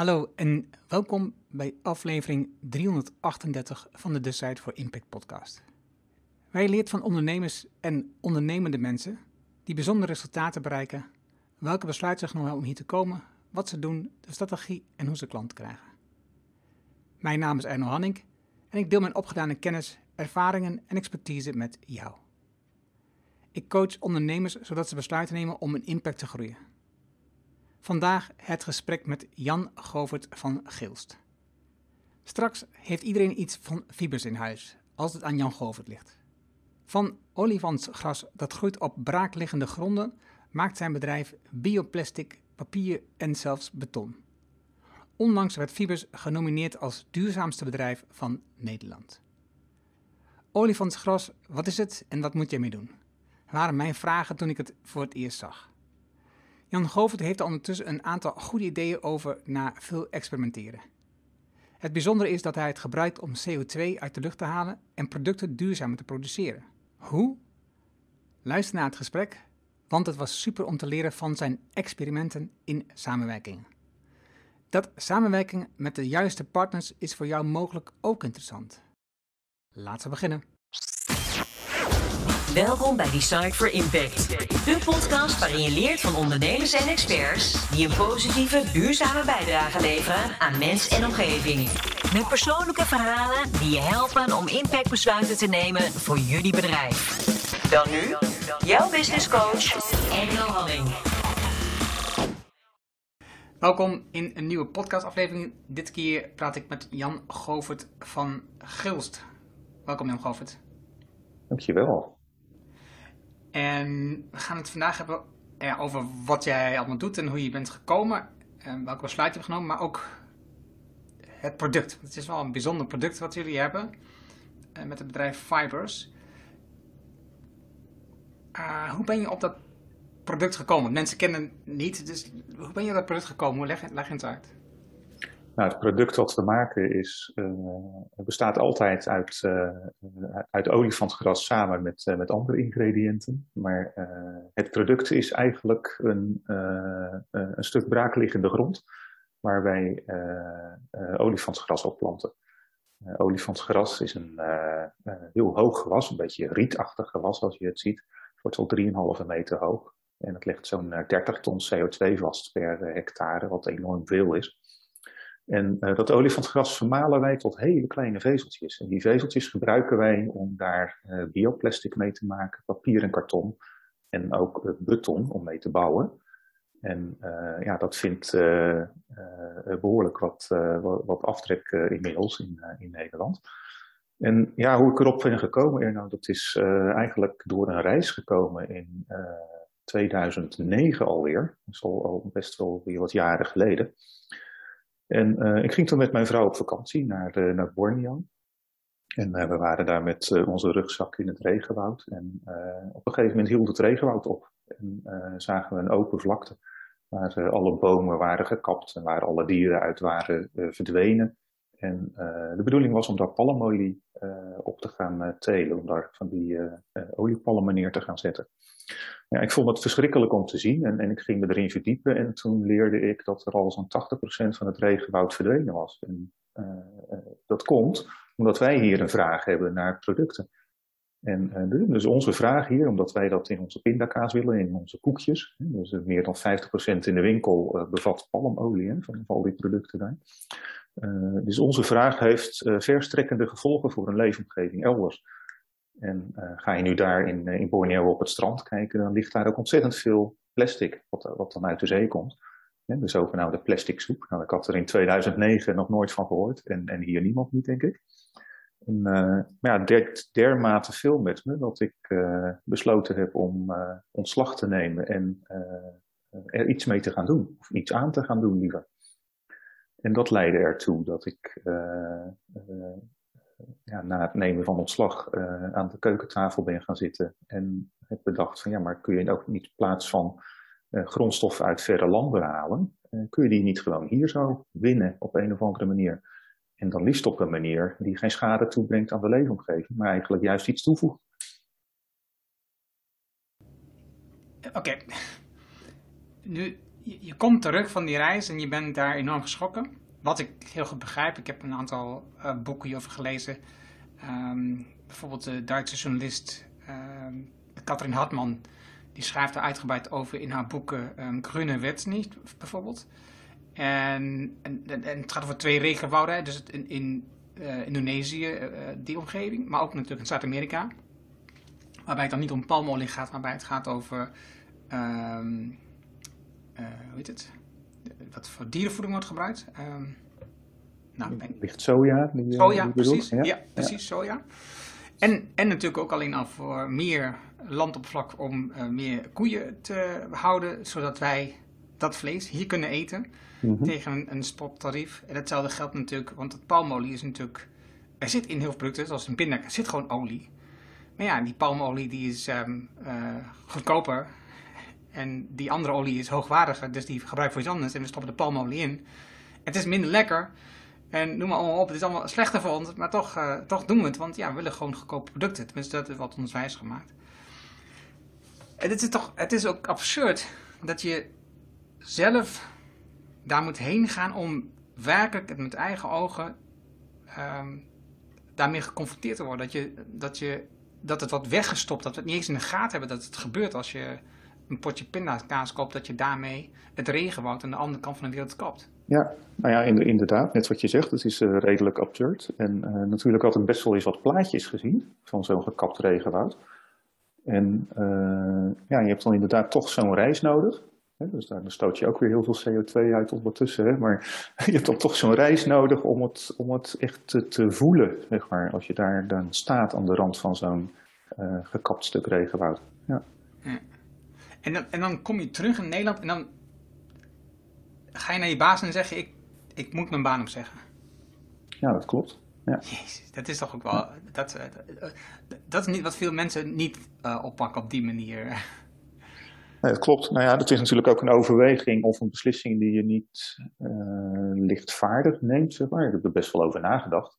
Hallo en welkom bij aflevering 338 van de Decide for Impact podcast. Wij leert van ondernemers en ondernemende mensen die bijzondere resultaten bereiken, welke besluiten ze genomen om hier te komen, wat ze doen, de strategie en hoe ze klanten krijgen. Mijn naam is Erno Hanning en ik deel mijn opgedane kennis, ervaringen en expertise met jou. Ik coach ondernemers zodat ze besluiten nemen om een impact te groeien. Vandaag het gesprek met Jan Govert van Geelst. Straks heeft iedereen iets van fibers in huis, als het aan Jan Govert ligt. Van olifantsgras dat groeit op braakliggende gronden maakt zijn bedrijf bioplastic, papier en zelfs beton. Onlangs werd Fibers genomineerd als duurzaamste bedrijf van Nederland. Olifantsgras, wat is het en wat moet je mee doen? waren mijn vragen toen ik het voor het eerst zag. Jan Govert heeft er ondertussen een aantal goede ideeën over na veel experimenteren. Het bijzondere is dat hij het gebruikt om CO2 uit de lucht te halen en producten duurzamer te produceren. Hoe? Luister naar het gesprek, want het was super om te leren van zijn experimenten in samenwerking. Dat samenwerking met de juiste partners is voor jou mogelijk ook interessant. Laten we beginnen. Welkom bij Design for Impact. De podcast waarin je leert van ondernemers en experts die een positieve, duurzame bijdrage leveren aan mens en omgeving. Met persoonlijke verhalen die je helpen om impactbesluiten te nemen voor jullie bedrijf. Dan nu, jouw business coach, Engel Halling. Welkom in een nieuwe podcastaflevering. Dit keer praat ik met Jan Govert van Gilst. Welkom Jan Govert. Dankjewel. En we gaan het vandaag hebben ja, over wat jij allemaal doet en hoe je bent gekomen. En welke besluiten je hebt genomen, maar ook het product. Het is wel een bijzonder product wat jullie hebben eh, met het bedrijf Fibers. Uh, hoe ben je op dat product gekomen? Mensen kennen het niet, dus hoe ben je op dat product gekomen? Hoe leg, leg je het uit? Nou, het product wat we maken is, uh, bestaat altijd uit, uh, uit olifantsgras samen met, uh, met andere ingrediënten. Maar het product is eigenlijk een, een stuk braakliggende grond waar wij olifantsgras op planten. olifantsgras is een heel hoog gewas, een beetje rietachtig gewas als je het ziet. Het wordt al 3,5 meter hoog. En het legt zo'n 30 ton CO2 vast per hectare, wat enorm veel is. En uh, dat olifantsgras vermalen wij tot hele kleine vezeltjes. En die vezeltjes gebruiken wij om daar uh, bioplastic mee te maken, papier en karton. En ook uh, beton om mee te bouwen. En ja, dat vindt behoorlijk wat, wat, wat, aftrek inmiddels in, in Nederland. En ja, hoe ik erop ben gekomen, nou, dat is eigenlijk door een reis gekomen in 2009 alweer. Dat is al best wel weer wat jaren geleden. En uh, ik ging toen met mijn vrouw op vakantie naar, uh, naar Borneo. En uh, we waren daar met onze rugzak in het regenwoud. En op een gegeven moment hield het regenwoud op. En zagen we een open vlakte waar alle bomen waren gekapt en waar alle dieren uit waren verdwenen. En de bedoeling was om daar palmolie op te gaan telen, om daar van die oliepalmen neer te gaan zetten. Ja, ik vond het verschrikkelijk om te zien en, en ik ging me erin verdiepen en toen leerde ik dat er al zo'n 80% van het regenwoud verdwenen was. En uh, dat komt omdat wij hier een vraag hebben naar producten. En uh, dus onze vraag hier, omdat wij dat in onze pindakaas willen, in onze koekjes, dus meer dan 50% in de winkel bevat palmolie van al die producten daar. Dus onze vraag heeft verstrekkende gevolgen voor een leefomgeving elders. En uh, ga je nu daar in, in Borneo op het strand kijken, dan ligt daar ook ontzettend veel plastic, wat, wat dan uit de zee komt. Ja, de zogenaamde plastic soep. Nou, ik had er in 2009 nog nooit van gehoord en, en hier niemand niet, denk ik. En, maar ja, het dermate veel met me dat ik besloten heb om ontslag te nemen en er iets mee te gaan doen. Of iets aan te gaan doen liever. En dat leidde ertoe dat ik ja, na het nemen van ontslag uh, aan de keukentafel ben gaan zitten en heb bedacht van ja, maar kun je ook niet in plaats van grondstoffen uit verre landen halen, kun je die niet gewoon hier zo winnen op een of andere manier. En dan liefst op een manier die geen schade toebrengt aan de leefomgeving, maar eigenlijk juist iets toevoegt. Oké. Nu je, je, komt terug van die reis en je bent daar enorm geschrokken. Wat ik heel goed begrijp, ik heb een aantal uh, boeken hierover gelezen. Um, bijvoorbeeld de Duitse journalist um, Kathrin Hartman, die schrijft er uitgebreid over in haar boeken um, Grüne niet, bijvoorbeeld. En, en, het gaat over twee regenwouden, dus in, in uh, Indonesië, uh, die omgeving, maar ook natuurlijk in Zuid-Amerika. Waarbij het dan niet om palmolie gaat, maar waarbij het gaat over, hoe heet het, wat voor dierenvoeding wordt gebruikt. Um, nou, Ligt soja? Die, soja, die precies. Ja, ja precies, soja. En, en natuurlijk ook alleen al voor meer landoppervlak om uh, meer koeien te houden, zodat wij dat vlees hier kunnen eten mm-hmm. tegen een, een spottarief. En hetzelfde geldt natuurlijk, want het palmolie is natuurlijk, er zit in heel veel producten, zoals in pindakaas, er zit gewoon olie. Maar ja, die palmolie die is um, uh, goedkoper en die andere olie is hoogwaardiger, dus die gebruiken voor iets anders en we stoppen de palmolie in. Het is minder lekker, en noem maar allemaal op, het is allemaal slechter voor ons, maar toch, uh, toch doen we het. Want ja, we willen gewoon goedkope producten. Tenminste, dat is wat ons wijs gemaakt. En het is, toch, het is ook absurd dat je zelf daar moet heen gaan om werkelijk met eigen ogen um, daarmee geconfronteerd te worden. Dat, je, dat, je, dat het wordt weggestopt, dat we het niet eens in de gaten hebben dat het gebeurt als je een potje pindakaas koopt, dat je daarmee het regenwoud aan de andere kant van de wereld kapt. Ja, nou ja, inderdaad, net wat je zegt, het is uh, redelijk absurd. En uh, natuurlijk had ik best wel eens wat plaatjes gezien van zo'n gekapt regenwoud. En uh, ja, je hebt dan inderdaad toch zo'n reis nodig. Hè? Dus daar stoot je ook weer heel veel CO2 uit ondertussen. Hè? Maar je hebt dan toch zo'n reis nodig om het, om het echt te, te, voelen, zeg maar. Als je daar dan staat aan de rand van zo'n gekapt stuk regenwoud. Ja. ja. En, dan, en dan kom je terug in Nederland en dan ga je naar je baas en zeg je, ik, ik moet mijn baan opzeggen. Ja, dat klopt. Ja. Jezus, dat is toch ook wel, dat, eh, dat, dat, is niet wat veel mensen niet uh, oppakken op die manier. Nee, dat klopt. Nou ja, dat is natuurlijk ook een overweging of een beslissing die je niet uh, lichtvaardig neemt, zeg maar. Ik heb er best wel over nagedacht.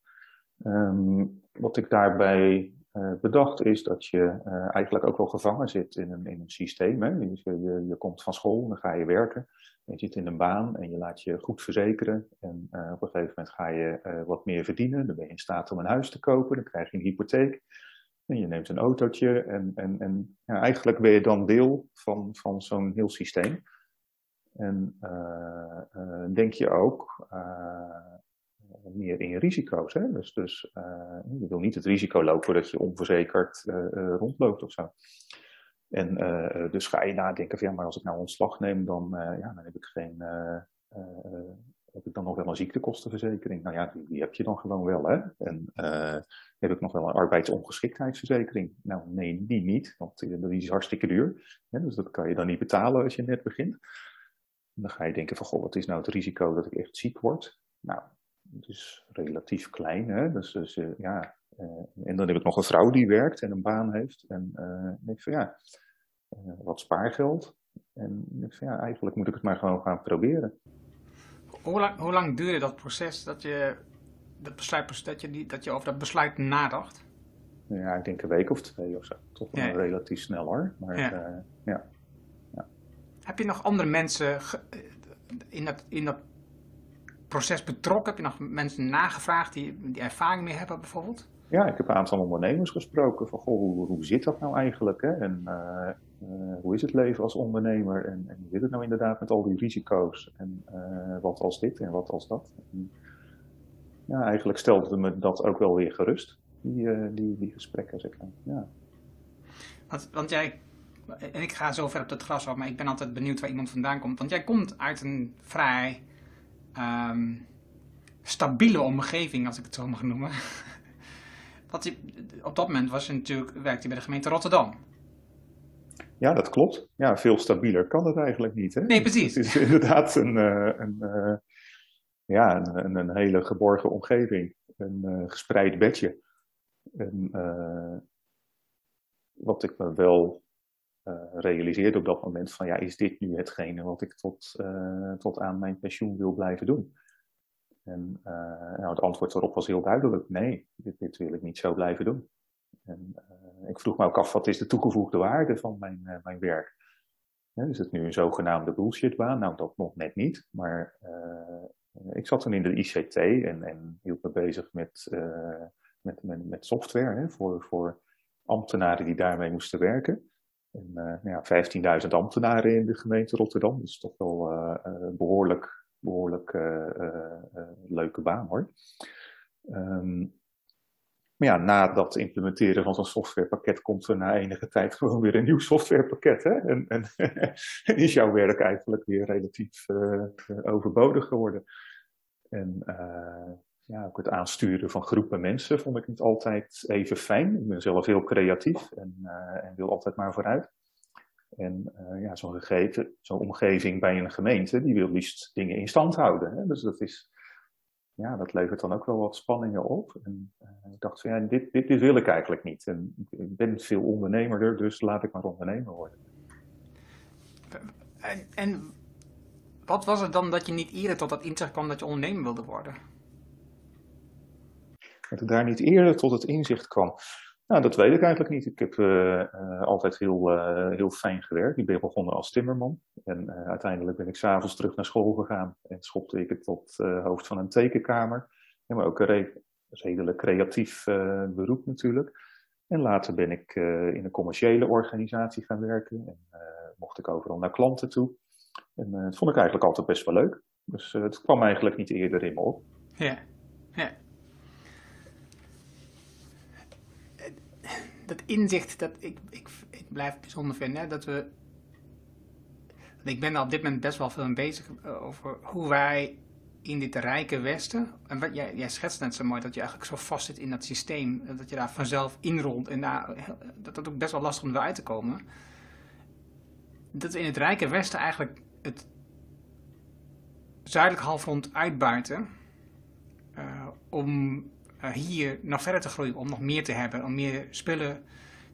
Um, wat ik daarbij uh, bedacht is dat je uh, eigenlijk ook wel gevangen zit in een, in een systeem. Hè? Je, je, je komt van school, dan ga je werken. Je zit in een baan en je laat je goed verzekeren. En uh, op een gegeven moment ga je wat meer verdienen. Dan ben je in staat om een huis te kopen. Dan krijg je een hypotheek. En je neemt een autootje. En, en, en ja, eigenlijk ben je dan deel van, van zo'n heel systeem. En denk je ook meer in risico's. Hè? Dus, dus je wil niet het risico lopen dat je onverzekerd rondloopt of zo. En dus ga je nadenken van ja, maar als ik nou ontslag neem, dan, ja, dan heb ik geen. Heb ik dan nog wel een ziektekostenverzekering? Nou ja, die, die heb je dan gewoon wel, hè? En heb ik nog wel een arbeidsongeschiktheidsverzekering? Nou, nee, die niet, want die is hartstikke duur. Hè? Dus dat kan je dan niet betalen als je net begint. dan ga je denken van, goh, wat is nou het risico dat ik echt ziek word? Nou, het is relatief klein, hè? Dus, dus ja, en dan heb ik nog een vrouw die werkt en een baan heeft. En uh, denk van ja, wat spaargeld. En denk van ja, eigenlijk moet ik het maar gewoon gaan proberen. Hoe lang, hoe lang duurde dat proces dat je, dat, besluit, dat, je die, dat je over dat besluit nadacht? Ja, ik denk een week of twee of zo. Toch wel ja. relatief snel hoor. Maar, ja. ja. Heb je nog andere mensen in dat, in dat proces betrokken? Heb je nog mensen nagevraagd die, die ervaring mee hebben bijvoorbeeld? Ja, ik heb een aantal ondernemers gesproken van, goh, hoe, hoe zit dat nou eigenlijk? Hè? En uh, uh, hoe is het leven als ondernemer? En, en, hoe zit het nou inderdaad met al die risico's? En uh, wat als dit en wat als dat? En, ja, eigenlijk stelde me dat ook wel weer gerust, die, die, die gesprekken, zeg maar. Ja. Want, want jij, en ik ga zo ver op het gras af, maar ik ben altijd benieuwd waar iemand vandaan komt. Want jij komt uit een vrij um, stabiele omgeving, als ik het zo mag noemen. Want op dat moment was je natuurlijk, werkte hij bij de gemeente Rotterdam. Ja, dat klopt. Ja, veel stabieler kan het eigenlijk niet. Hè? Nee, precies. Het is inderdaad een, uh, een, uh, ja, een, een, hele geborgen omgeving. Een uh, gespreid bedje. En, wat ik me wel realiseerde op dat moment van ja, is dit nu hetgene wat ik tot, tot aan mijn pensioen wil blijven doen? En uh, nou, het antwoord erop was heel duidelijk: nee, dit, wil ik niet zo blijven doen. En ik vroeg me ook af: wat is de toegevoegde waarde van mijn, mijn werk? is het nu een zogenaamde bullshitbaan? Nou, dat nog net niet. Maar ik zat toen in de ICT en, en hield me bezig met, met, met, met, software hè, voor, voor ambtenaren die daarmee moesten werken. En, nou ja, 15.000 ambtenaren in de gemeente Rotterdam. Is toch wel behoorlijk, behoorlijk leuke baan hoor. Um, maar ja, na dat implementeren van zo'n softwarepakket komt er na enige tijd gewoon weer een nieuw softwarepakket. Hè? En, en, is jouw werk eigenlijk weer relatief overbodig geworden. En ja, ook het aansturen van groepen mensen vond ik niet altijd even fijn. Ik ben zelf heel creatief en, uh, en wil altijd maar vooruit. En ja, zo'n zo'n omgeving bij een gemeente, die wil liefst dingen in stand houden. Hè? Dus dat is ja, dat levert dan ook wel wat spanningen op. En uh, ik dacht van ja, dit, dit, wil ik eigenlijk niet. Ik ben veel ondernemerder, dus laat ik maar ondernemer worden. En, en wat was het dan dat je niet eerder tot dat inzicht kwam dat je ondernemer wilde worden? Dat ik daar niet eerder tot het inzicht kwam. Nou, dat weet ik eigenlijk niet. Ik heb uh, uh, altijd heel, uh, heel fijn gewerkt. Ik ben begonnen als timmerman. En uiteindelijk ben ik s'avonds terug naar school gegaan. En schopte ik het tot hoofd van een tekenkamer. Ja, maar ook een re redelijk creatief beroep natuurlijk. En later ben ik in een commerciële organisatie gaan werken. En mocht ik overal naar klanten toe. En dat vond ik eigenlijk altijd best wel leuk. Dus het kwam eigenlijk niet eerder in me op. Ja, ja. Dat inzicht, dat ik, ik, ik blijf bijzonder vinden, dat we... Ik ben er op dit moment best wel veel mee bezig eh, over hoe wij in dit rijke Westen, en wat, jij, jij schetst net zo mooi dat je eigenlijk zo vast zit in dat systeem, dat je daar vanzelf inrolt en daar, dat dat ook best wel lastig om eruit te komen. Dat we in het rijke Westen eigenlijk het zuidelijk halfrond uitbuiten om hier nog verder te groeien, om nog meer te hebben, om meer spullen,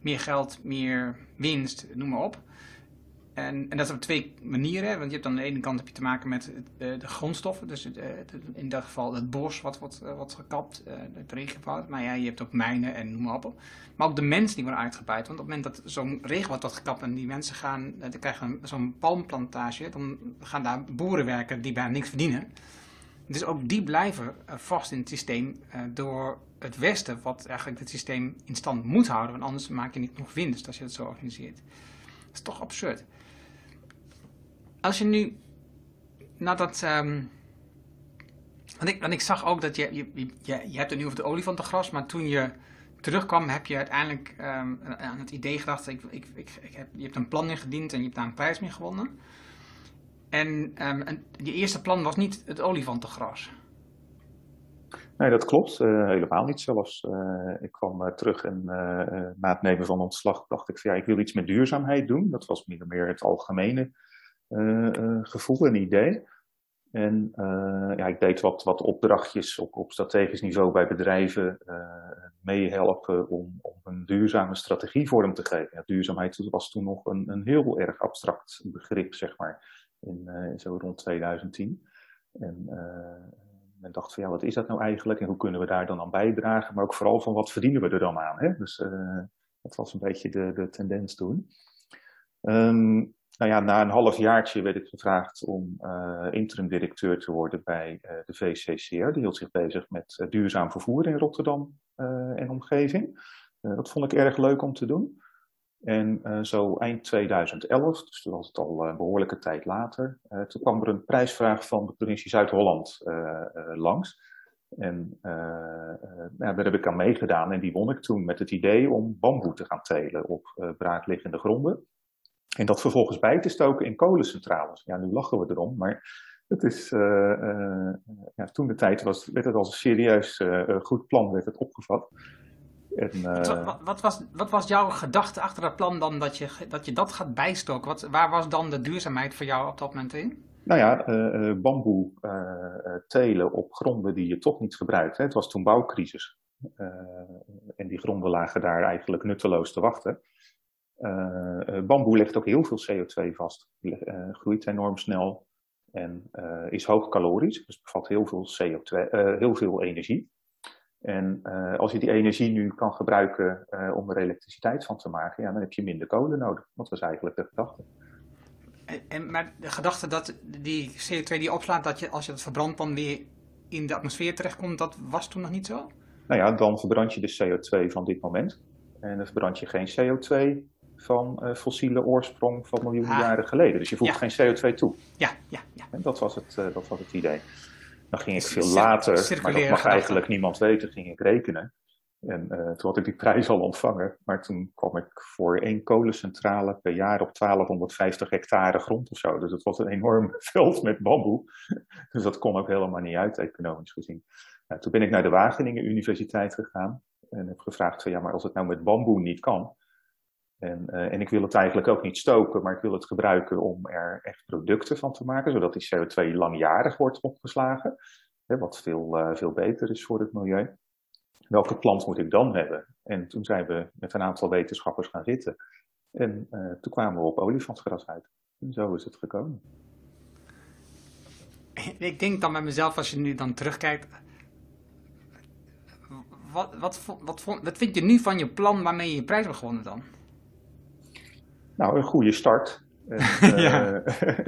meer geld, meer winst, noem maar op. En, en dat is op twee manieren, want je hebt aan de ene kant heb je te maken met de, de grondstoffen, dus het, in dat geval het bos wat wordt wat gekapt, het regenwoud, maar ja, je hebt ook mijnen en noem maar op. Maar ook de mensen die worden uitgebuit, want op het moment dat zo'n regenwoud wordt gekapt en die mensen gaan, die krijgen zo'n palmplantage, dan gaan daar boeren werken die bijna niks verdienen. Dus ook die blijven eh, vast in het systeem uh, door het Westen, wat eigenlijk het systeem in stand moet houden, want anders maak je niet nog winst als je het zo organiseert. Dat is toch absurd. Als je nu, nadat, um, want, ik, want ik zag ook dat je, je, je, je hebt het nu over de olifantengras, maar toen je terugkwam heb je uiteindelijk um, aan het idee gedacht, ik, ik, ik, ik heb, je hebt een plan ingediend en je hebt daar een prijs mee gewonnen. En, um, en je eerste plan was niet het olifantengras. Nee, dat klopt. Uh, helemaal niet zelfs. Uh, ik kwam uh, terug en na het nemen van ontslag dacht ik van ja, ik wil iets met duurzaamheid doen. Dat was meer, meer het algemene gevoel en idee. En ja, ik deed wat, wat opdrachtjes op, op strategisch niveau bij bedrijven meehelpen om, om een duurzame strategie vorm te geven. Duurzaamheid was toen nog een, een heel erg abstract begrip, zeg maar in, uh, zo rond 2010. En uh, men dacht van ja, wat is dat nou eigenlijk en hoe kunnen we daar dan aan bijdragen? Maar ook vooral van wat verdienen we er dan aan? Hè? Dus uh, dat was een beetje de, de tendens toen. Um, nou ja, na een half jaartje werd ik gevraagd om interim directeur te worden bij de VCCR. Die hield zich bezig met duurzaam vervoer in Rotterdam en omgeving. dat vond ik erg leuk om te doen. En uh, zo eind 2011, dus toen was het al een behoorlijke tijd later, uh, toen kwam er een prijsvraag van de provincie Zuid-Holland langs. En daar heb ik aan meegedaan en die won ik toen met het idee om bamboe te gaan telen op braakliggende gronden. En dat vervolgens bij te stoken in kolencentrales. Ja, nu lachen we erom, maar het is, ja, toen de tijd was, werd het als een serieus goed plan werd het opgevat. En, uh... wat, wat, was, wat was jouw gedachte achter dat plan dan dat je dat, je dat gaat bijstoken? Wat, waar was dan de duurzaamheid voor jou op dat moment in? Nou ja, uh, bamboe telen op gronden die je toch niet gebruikt. Hè. Het was toen bouwcrisis. en die gronden lagen daar eigenlijk nutteloos te wachten. bamboe legt ook heel veel CO2 vast. groeit enorm snel en is hoogcalorisch. Dus bevat heel veel CO2, heel veel energie. En uh, als je die energie nu kan gebruiken uh, om er elektriciteit van te maken, ja, dan heb je minder kolen nodig. Dat was eigenlijk de gedachte. En, maar de gedachte dat die CO2 die opslaat, dat je als je het verbrandt dan weer in de atmosfeer terechtkomt, dat was toen nog niet zo? Nou ja, dan verbrand je de CO2 van dit moment. En dan verbrand je geen CO2 van uh, fossiele oorsprong van miljoenen ah. jaren geleden. Dus je voegt geen CO2 toe. Ja, ja, ja. En dat was het, dat was het idee. Dan ging ik veel later, maar dat mag eigenlijk niemand weten, ging ik rekenen. En uh, toen had ik die prijs al ontvangen, maar toen kwam ik voor één kolencentrale per jaar op 1250 hectare grond of zo. Dus het was een enorm veld met bamboe. Dus dat kon ook helemaal niet uit, economisch gezien. Nou, toen ben ik naar de Wageningen Universiteit gegaan en heb gevraagd van ja, maar als het nou met bamboe niet kan, en, uh, en ik wil het eigenlijk ook niet stoken, maar ik wil het gebruiken om er echt producten van te maken, zodat die CO2 langjarig wordt opgeslagen, hè, wat veel, uh, veel beter is voor het milieu. Welke plant moet ik dan hebben? En toen zijn we met een aantal wetenschappers gaan zitten. En uh, toen kwamen we op olifantsgras uit. En zo is het gekomen. Ik denk dan bij mezelf, als je nu dan terugkijkt, wat, wat, wat, wat, vind je nu van je plan waarmee je je prijs hebt gewonnen dan? Nou, een goede start. En, ja. Uh,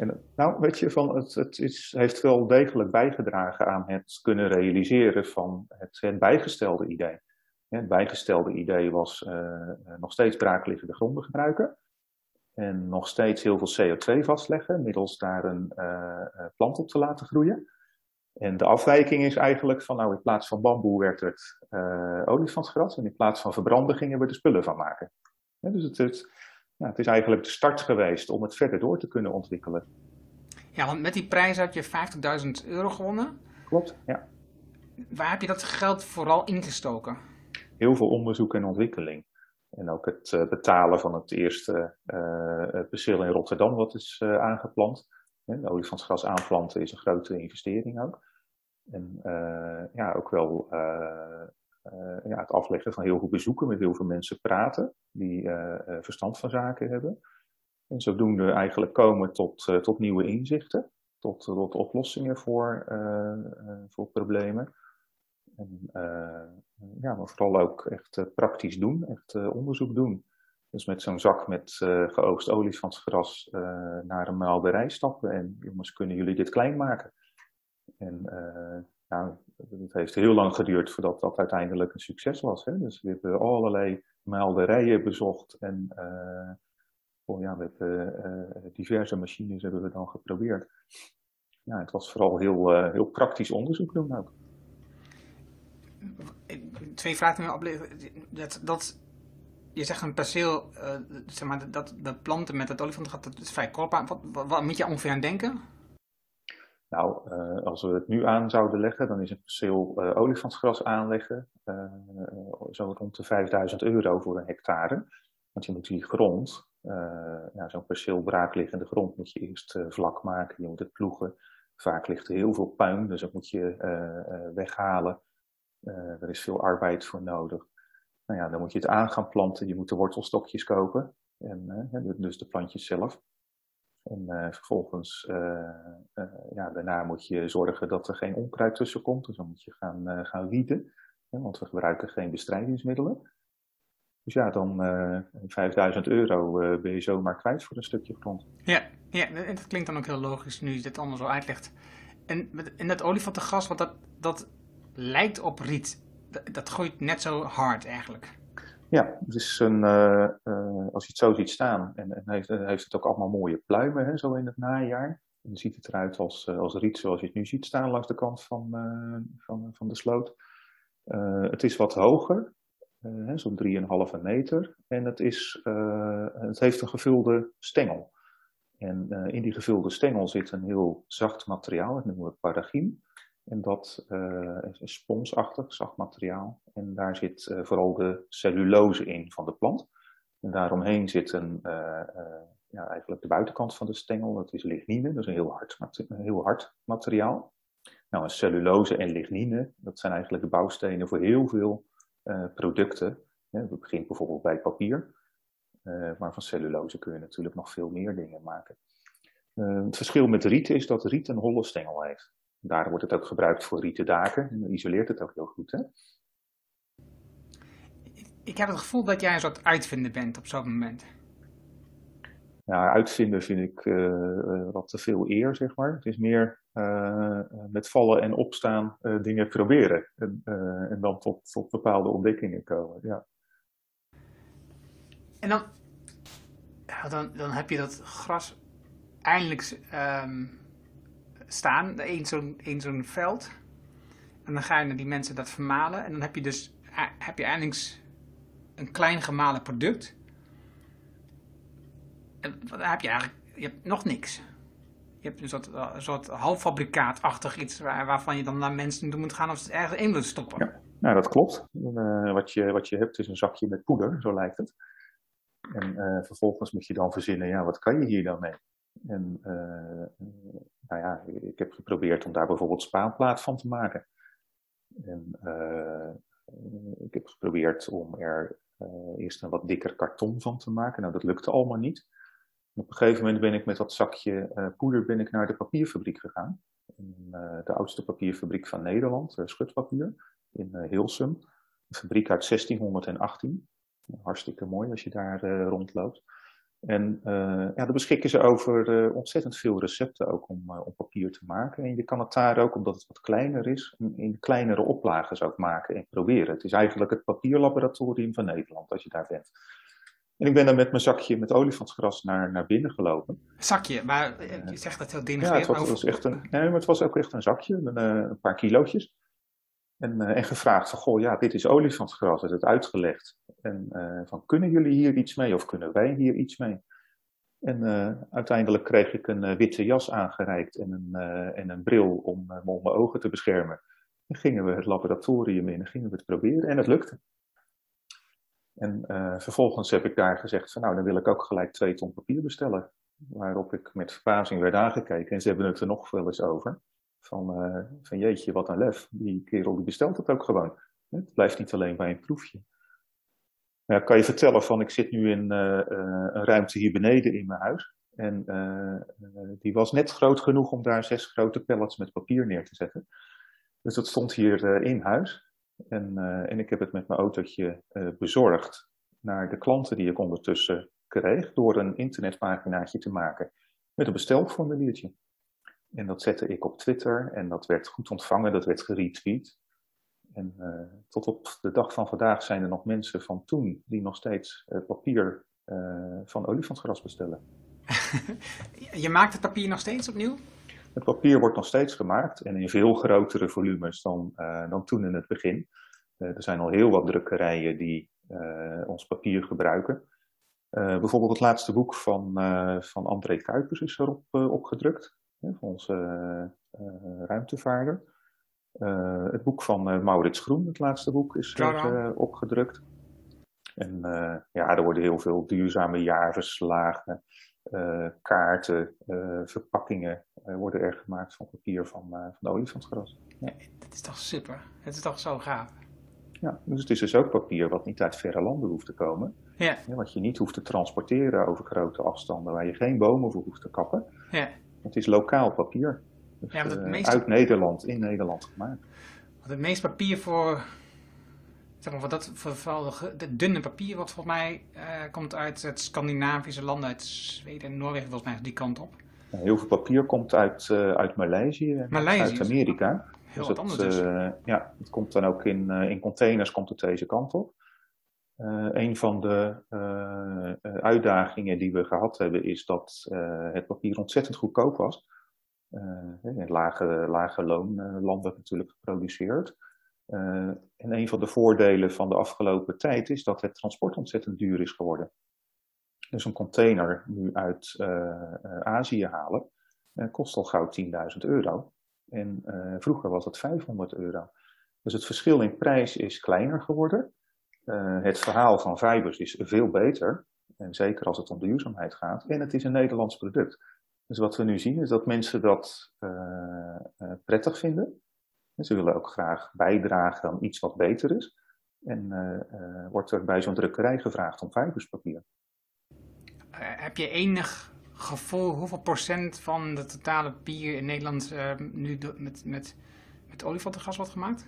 en, nou, weet je, van het, het is, heeft wel degelijk bijgedragen aan het kunnen realiseren van het, het bijgestelde idee. Het bijgestelde idee was uh, nog steeds braakliggende gronden gebruiken. En nog steeds heel veel CO2 vastleggen, middels daar een uh, plant op te laten groeien. En de afwijking is eigenlijk van, nou, in plaats van bamboe werd het uh, olifantsgras. En in plaats van verbranden gingen we er spullen van maken. Dus het, het, het is eigenlijk de start geweest om het verder door te kunnen ontwikkelen. Ja, want met die prijs had je 50.000 euro gewonnen. Klopt, ja. Waar heb je dat geld vooral ingestoken? Heel veel onderzoek en ontwikkeling. En ook het uh, betalen van het eerste uh, perceel in Rotterdam wat is uh, aangeplant. De olifantsgras aanplanten is een grote investering ook. En ja, ook wel ja, het afleggen van heel veel bezoeken, met heel veel mensen praten die verstand van zaken hebben. En zodoende eigenlijk komen tot, uh, tot nieuwe inzichten, tot, tot oplossingen voor, uh, uh, voor problemen. En ja, maar vooral ook echt praktisch doen, echt onderzoek doen. Dus met zo'n zak met geoogst olifantsgras naar een maalderij stappen en jongens, kunnen jullie dit klein maken? En nou, het heeft heel lang geduurd voordat dat uiteindelijk een succes was. Hè? Dus we hebben allerlei maalderijen bezocht en ja, met uh, diverse machines hebben we dan geprobeerd. Ja, het was vooral heel, heel praktisch onderzoek doen ook. Twee vragen opleveren. Dat, dat, je zegt een perceel, zeg maar, dat, dat planten met het olifantgat, dat is vrij kostbaar. Wat, wat, wat, moet je ongeveer aan denken? Nou, als we het nu aan zouden leggen, dan is een perceel olifantsgras aanleggen zo rond de 5000 euro voor een hectare. Want je moet die grond, uh, zo'n perceel braakliggende grond moet je eerst uh, vlak maken. Je moet het ploegen. Vaak ligt er heel veel puin, dus dat moet je uh, weghalen. er is veel arbeid voor nodig. Nou ja, dan moet je het aan gaan planten. Je moet de wortelstokjes kopen. En, dus de plantjes zelf. En vervolgens, ja, daarna moet je zorgen dat er geen onkruid tussen komt. Dus dan moet je gaan, gaan wieden. want we gebruiken geen bestrijdingsmiddelen. Dus ja, dan uh, eh, 5000 euro ben je zomaar kwijt voor een stukje grond. Ja, ja, en dat klinkt dan ook heel logisch nu je dit allemaal zo uitlegt. En, en dat olifantengras, wat dat, dat lijkt op riet, dat, dat gooit net zo hard eigenlijk. Ja, het is een, uh, als je het zo ziet staan, en, en heeft, heeft, het ook allemaal mooie pluimen hè, zo in het najaar. En dan ziet het eruit als, als riet zoals je het nu ziet staan langs de kant van, van, van de sloot. het is wat hoger, zo'n 3,5 meter. En het, is, het heeft een gevulde stengel. En in die gevulde stengel zit een heel zacht materiaal, dat noemen we paragien. En dat is een sponsachtig, zacht materiaal. En daar zit vooral de cellulose in van de plant. En daaromheen zit een, ja, eigenlijk de buitenkant van de stengel, dat is lignine, dat is een heel hard, een heel hard materiaal. Nou, cellulose en lignine, dat zijn eigenlijk de bouwstenen voor heel veel producten. Hè, dat begint bijvoorbeeld bij papier. Maar van cellulose kun je natuurlijk nog veel meer dingen maken. Het verschil met riet is dat riet een holle stengel heeft. Daar wordt het ook gebruikt voor rieten daken. En isoleert het ook heel goed. Hè? Ik heb het gevoel dat jij een soort uitvinder bent op zo'n moment. ja, uitvinden vind ik wat te veel eer, zeg maar. Het is meer met vallen en opstaan dingen proberen. En, en dan tot, tot bepaalde ontdekkingen komen, ja. En dan, dan, dan heb je dat gras eindelijk um, staan, één zo'n zo'n veld. En dan ga je naar die mensen dat vermalen. En dan heb je dus heb je eindelijk een klein gemalen product. En dan heb je eigenlijk je hebt nog niks. Je hebt een soort, een soort halffabrikaatachtig iets waar, waarvan je dan naar mensen toe moet gaan of ze het ergens in willen stoppen. Ja, nou dat klopt. Uh, wat, je, wat je hebt is een zakje met poeder, zo lijkt het. En vervolgens moet je dan verzinnen, ja, wat kan je hier dan mee? En uh, nou ja, ik heb geprobeerd om daar bijvoorbeeld spaanplaat van te maken. En ik heb geprobeerd om er eerst een wat dikker karton van te maken. Nou, dat lukte allemaal niet. Op een gegeven moment ben ik met dat zakje poeder ben ik naar de papierfabriek gegaan. de oudste papierfabriek van Nederland, Schutpapier, in Hilsum. Een fabriek uit 1618. Hartstikke mooi als je daar rondloopt. En uh, ja, daar beschikken ze over uh, ontzettend veel recepten ook om, om papier te maken. En je kan het daar ook, omdat het wat kleiner is, in kleinere oplages ook maken en proberen. Het is eigenlijk het papierlaboratorium van Nederland als je daar bent. En ik ben dan met mijn zakje met olifantsgras naar, naar binnen gelopen. Zakje, maar je zegt dat heel ding. Ja, het was, was, echt een, nee, maar het was ook echt een zakje, met een paar kilootjes. En, en gevraagd van, goh, ja, dit is olifantsgras, is het uitgelegd. En uh, van, kunnen jullie hier iets mee of kunnen wij hier iets mee? En uh, uiteindelijk kreeg ik een witte jas aangereikt en een, en een bril om, om mijn ogen te beschermen. En gingen we het laboratorium in en gingen we het proberen en het lukte. En vervolgens heb ik daar gezegd van nou, dan wil ik ook gelijk twee ton papier bestellen. Waarop ik met verbazing werd aangekeken en ze hebben het er nog wel eens over. Van, van jeetje, wat een lef. Die kerel die bestelt het ook gewoon. Het blijft niet alleen bij een proefje. Nou, kan je vertellen van, ik zit nu in uh, een ruimte hier beneden in mijn huis. En die was net groot genoeg om daar zes grote pallets met papier neer te zetten. Dus dat stond hier in huis. En, en ik heb het met mijn autootje bezorgd naar de klanten die ik ondertussen kreeg. Door een internetpaginaatje te maken met een bestelformuliertje. En dat zette ik op Twitter en dat werd goed ontvangen, dat werd geretweet. En uh, tot op de dag van vandaag zijn er nog mensen van toen die nog steeds uh, papier uh, van olifantsgras bestellen. je maakt het papier nog steeds opnieuw? Het papier wordt nog steeds gemaakt en in veel grotere volumes dan, dan toen in het begin. er zijn al heel wat drukkerijen die ons papier gebruiken. bijvoorbeeld het laatste boek van, van André Kuipers is erop opgedrukt, van onze ruimtevaarder. Uh, het boek van uh, Maurits Groen, het laatste boek, is uh, opgedrukt. En ja, er worden heel veel duurzame jaarverslagen, kaarten, verpakkingen worden er gemaakt van papier van, van olifantsgras. Ja. Dat is toch super? Het is toch zo gaaf? Ja, dus het is dus ook papier wat niet uit verre landen hoeft te komen. Ja. Wat je niet hoeft te transporteren over grote afstanden, waar je geen bomen voor hoeft te kappen. Ja. Het is lokaal papier. Dus, ja, het eh, meeste... Uit Nederland, in Nederland gemaakt. Want het meeste papier voor, zeg maar, voor dat, voor, vooral de dunne papier, wat volgens mij uh, komt uit het Scandinavische landen, uit Zweden en Noorwegen, volgens mij die kant op. Ja, heel veel papier komt uit, uh, uit Maleisië uit Amerika. Heel dus wat anders dus. Ja, het komt dan ook in, in containers komt het deze kant op. Uh, een van de uh, uitdagingen die we gehad hebben is dat het papier ontzettend goedkoop was. Uh, lage, lage natuurlijk geproduceerd. En een van de voordelen van de afgelopen tijd is dat het transport ontzettend duur is geworden. Dus een container nu uit Azië halen kost al gauw 10.000 euro. En vroeger was het 500 euro. Dus het verschil in prijs is kleiner geworden. Het verhaal van fibers is veel beter. En zeker als het om duurzaamheid gaat. En het is een Nederlands product. Dus wat we nu zien is dat mensen dat uh, uh, prettig vinden. En ze willen ook graag bijdragen aan iets wat beter is. En wordt er bij zo'n drukkerij gevraagd om fiberspapier. heb je enig gevoel hoeveel procent van de totale papier in Nederland nu met, met, met olifantengas wordt gemaakt?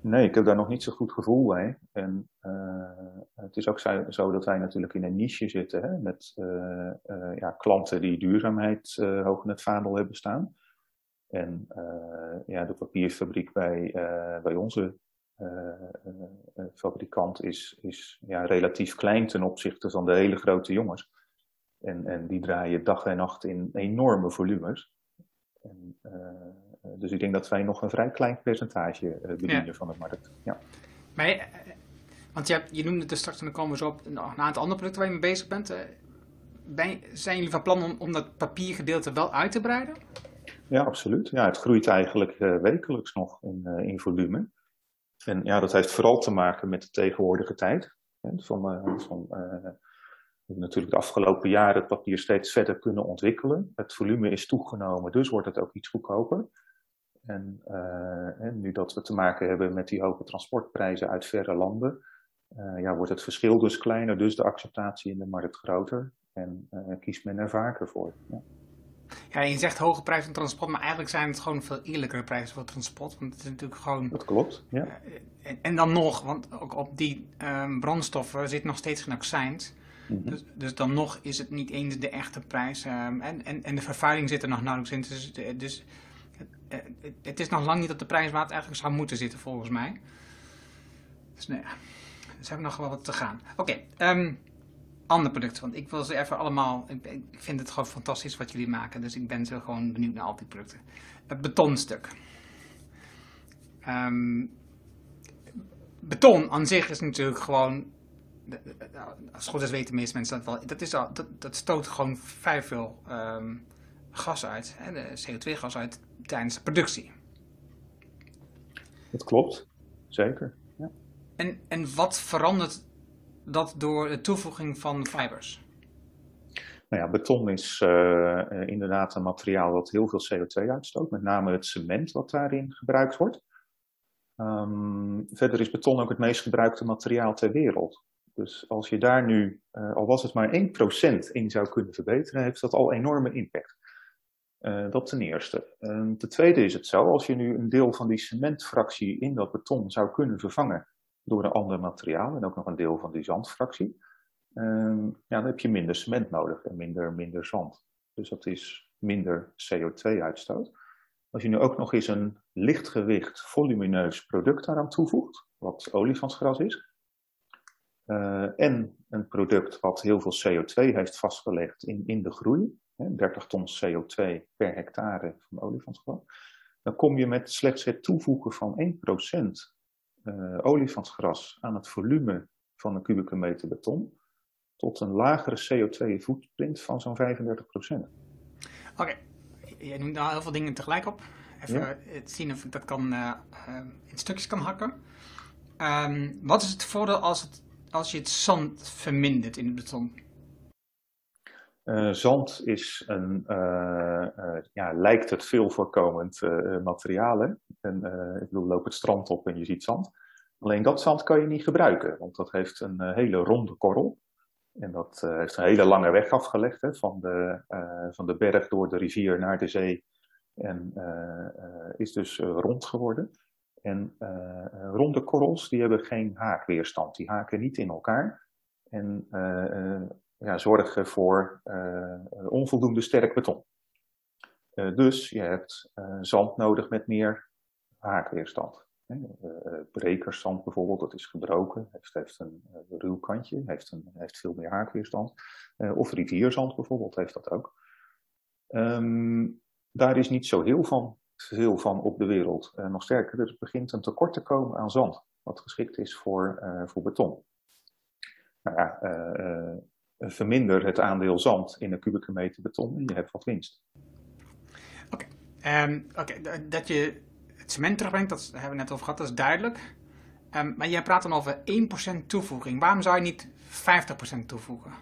Nee, ik heb daar nog niet zo goed gevoel bij. En het is ook zo dat wij natuurlijk in een niche zitten hè, met ja, klanten die duurzaamheid hoog in het vaandel hebben staan. En ja, de papierfabriek bij, bij onze fabrikant is, is ja, relatief klein ten opzichte van de hele grote jongens. En, en die draaien dag en nacht in enorme volumes. En, dus ik denk dat wij nog een vrij klein percentage uh, bedienen van de markt. Ja. Maar, uh, want je, hebt, je noemde het straks, en dan komen we zo op een aantal andere producten waar je mee bezig bent. Ben, zijn jullie van plan om, om dat papiergedeelte wel uit te breiden? Ja, absoluut. Ja, het groeit eigenlijk wekelijks nog in, in volume. En ja, dat heeft vooral te maken met de tegenwoordige tijd. Hè, van, van we hebben natuurlijk de afgelopen jaren het papier steeds verder kunnen ontwikkelen. Het volume is toegenomen, dus wordt het ook iets goedkoper. En, uh, nu dat we te maken hebben met die hoge transportprijzen uit verre landen, uh, ja, wordt het verschil dus kleiner, dus de acceptatie in de markt groter. En uh, kiest men er vaker voor. Ja. Ja, je zegt hoge prijzen van transport, maar eigenlijk zijn het gewoon veel eerlijkere prijzen voor transport. Want het is natuurlijk gewoon. Dat klopt, ja. En, en, dan nog, want ook op die um, brandstoffen zit nog steeds geen accijns. Mhm. dus, dus, dan nog is het niet eens de echte prijs. Um, en, en, en de vervuiling zit er nog nauwelijks in. Dus, dus het, het, is nog lang niet op de prijs waar het eigenlijk zou moeten zitten, volgens mij. Dus nee, dus hebben nog wel wat te gaan. Oké, okay, um, ehm, ander. Want ik wil ze even allemaal. Ik, vind het gewoon fantastisch wat jullie maken. Dus ik ben zo gewoon benieuwd naar al die producten. Het betonstuk. Um, beton aan zich is natuurlijk gewoon als goed is weten de meeste mensen dat wel. Dat, is dat, dat stoot gewoon vrij veel um, gas uit, hè, de CO2-gas uit tijdens de productie. Dat klopt, zeker. Ja. En, en wat verandert dat door de toevoeging van fibers? Nou ja, beton is uh, inderdaad een materiaal dat heel veel CO2 uitstoot, met name het cement wat daarin gebruikt wordt. Um, verder is beton ook het meest gebruikte materiaal ter wereld. Dus als je daar nu, uh, al was het maar 1% in zou kunnen verbeteren, heeft dat al enorme impact. Uh, dat ten eerste. Uh, ten tweede is het zo, als je nu een deel van die cementfractie in dat beton zou kunnen vervangen door een ander materiaal en ook nog een deel van die zandfractie, ehm, ja, dan heb je minder cement nodig en minder, minder zand. Dus dat is minder CO2-uitstoot. Als je nu ook nog eens een lichtgewicht, volumineus product daaraan toevoegt, wat olifantsgras is, uh, en een product wat heel veel CO2 heeft vastgelegd in, in de groei, 30 ton CO2 per hectare van olifantsgras, dan kom je met slechts het toevoegen van 1% uh, olifantsgras aan het volume van een kubieke meter beton tot een lagere CO2-footprint van zo'n 35%. Oké, okay. je noemt nou heel veel dingen tegelijk op. Even ja. zien of ik dat kan, uh, in stukjes kan hakken. Um, wat is het voordeel als het als je het zand vermindert in het beton? Uh, zand is een, uh, uh, ja, lijkt het veel voorkomend materiaal. Hè? En, ik bedoel, loop het strand op en je ziet zand. Alleen dat zand kan je niet gebruiken, want dat heeft een hele ronde korrel. En dat heeft een hele lange weg afgelegd, hè, van, de, van de berg door de rivier naar de zee. En is dus rond geworden. En ronde korrels die hebben geen haakweerstand, die haken niet in elkaar en ja, zorgen voor onvoldoende sterk beton. dus je hebt zand nodig met meer haakweerstand. brekerszand bijvoorbeeld, dat is gebroken, heeft, een ruw kantje, heeft, een, heeft veel meer haakweerstand. of rivierzand bijvoorbeeld heeft dat ook. Um, daar is niet zo heel van veel van op de wereld. Nog sterker, er begint een tekort te komen aan zand, wat geschikt is voor, voor beton. Nou ja, uh, verminder het aandeel zand in een kubieke meter beton en je hebt wat winst. Oké, okay. um, okay. dat je het cement terugbrengt, dat hebben we net over gehad, dat is duidelijk. Um, maar jij praat dan over 1% toevoeging. Waarom zou je niet 50% toevoegen?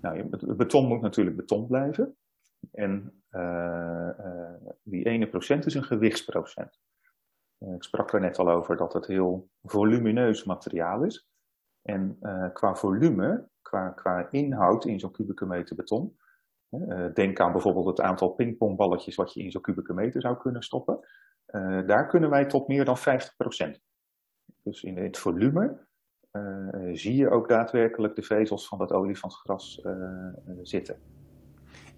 Nou, beton moet natuurlijk beton blijven. En uh, uh, die ene procent is een gewichtsprocent. Uh, ik sprak er net al over dat het heel volumineus materiaal is. En qua volume, qua, qua inhoud in zo'n kubieke meter beton, denk aan bijvoorbeeld het aantal pingpongballetjes wat je in zo'n kubieke meter zou kunnen stoppen. daar kunnen wij tot meer dan 50%. Dus in het volume zie je ook daadwerkelijk de vezels van dat olifantsgras zitten.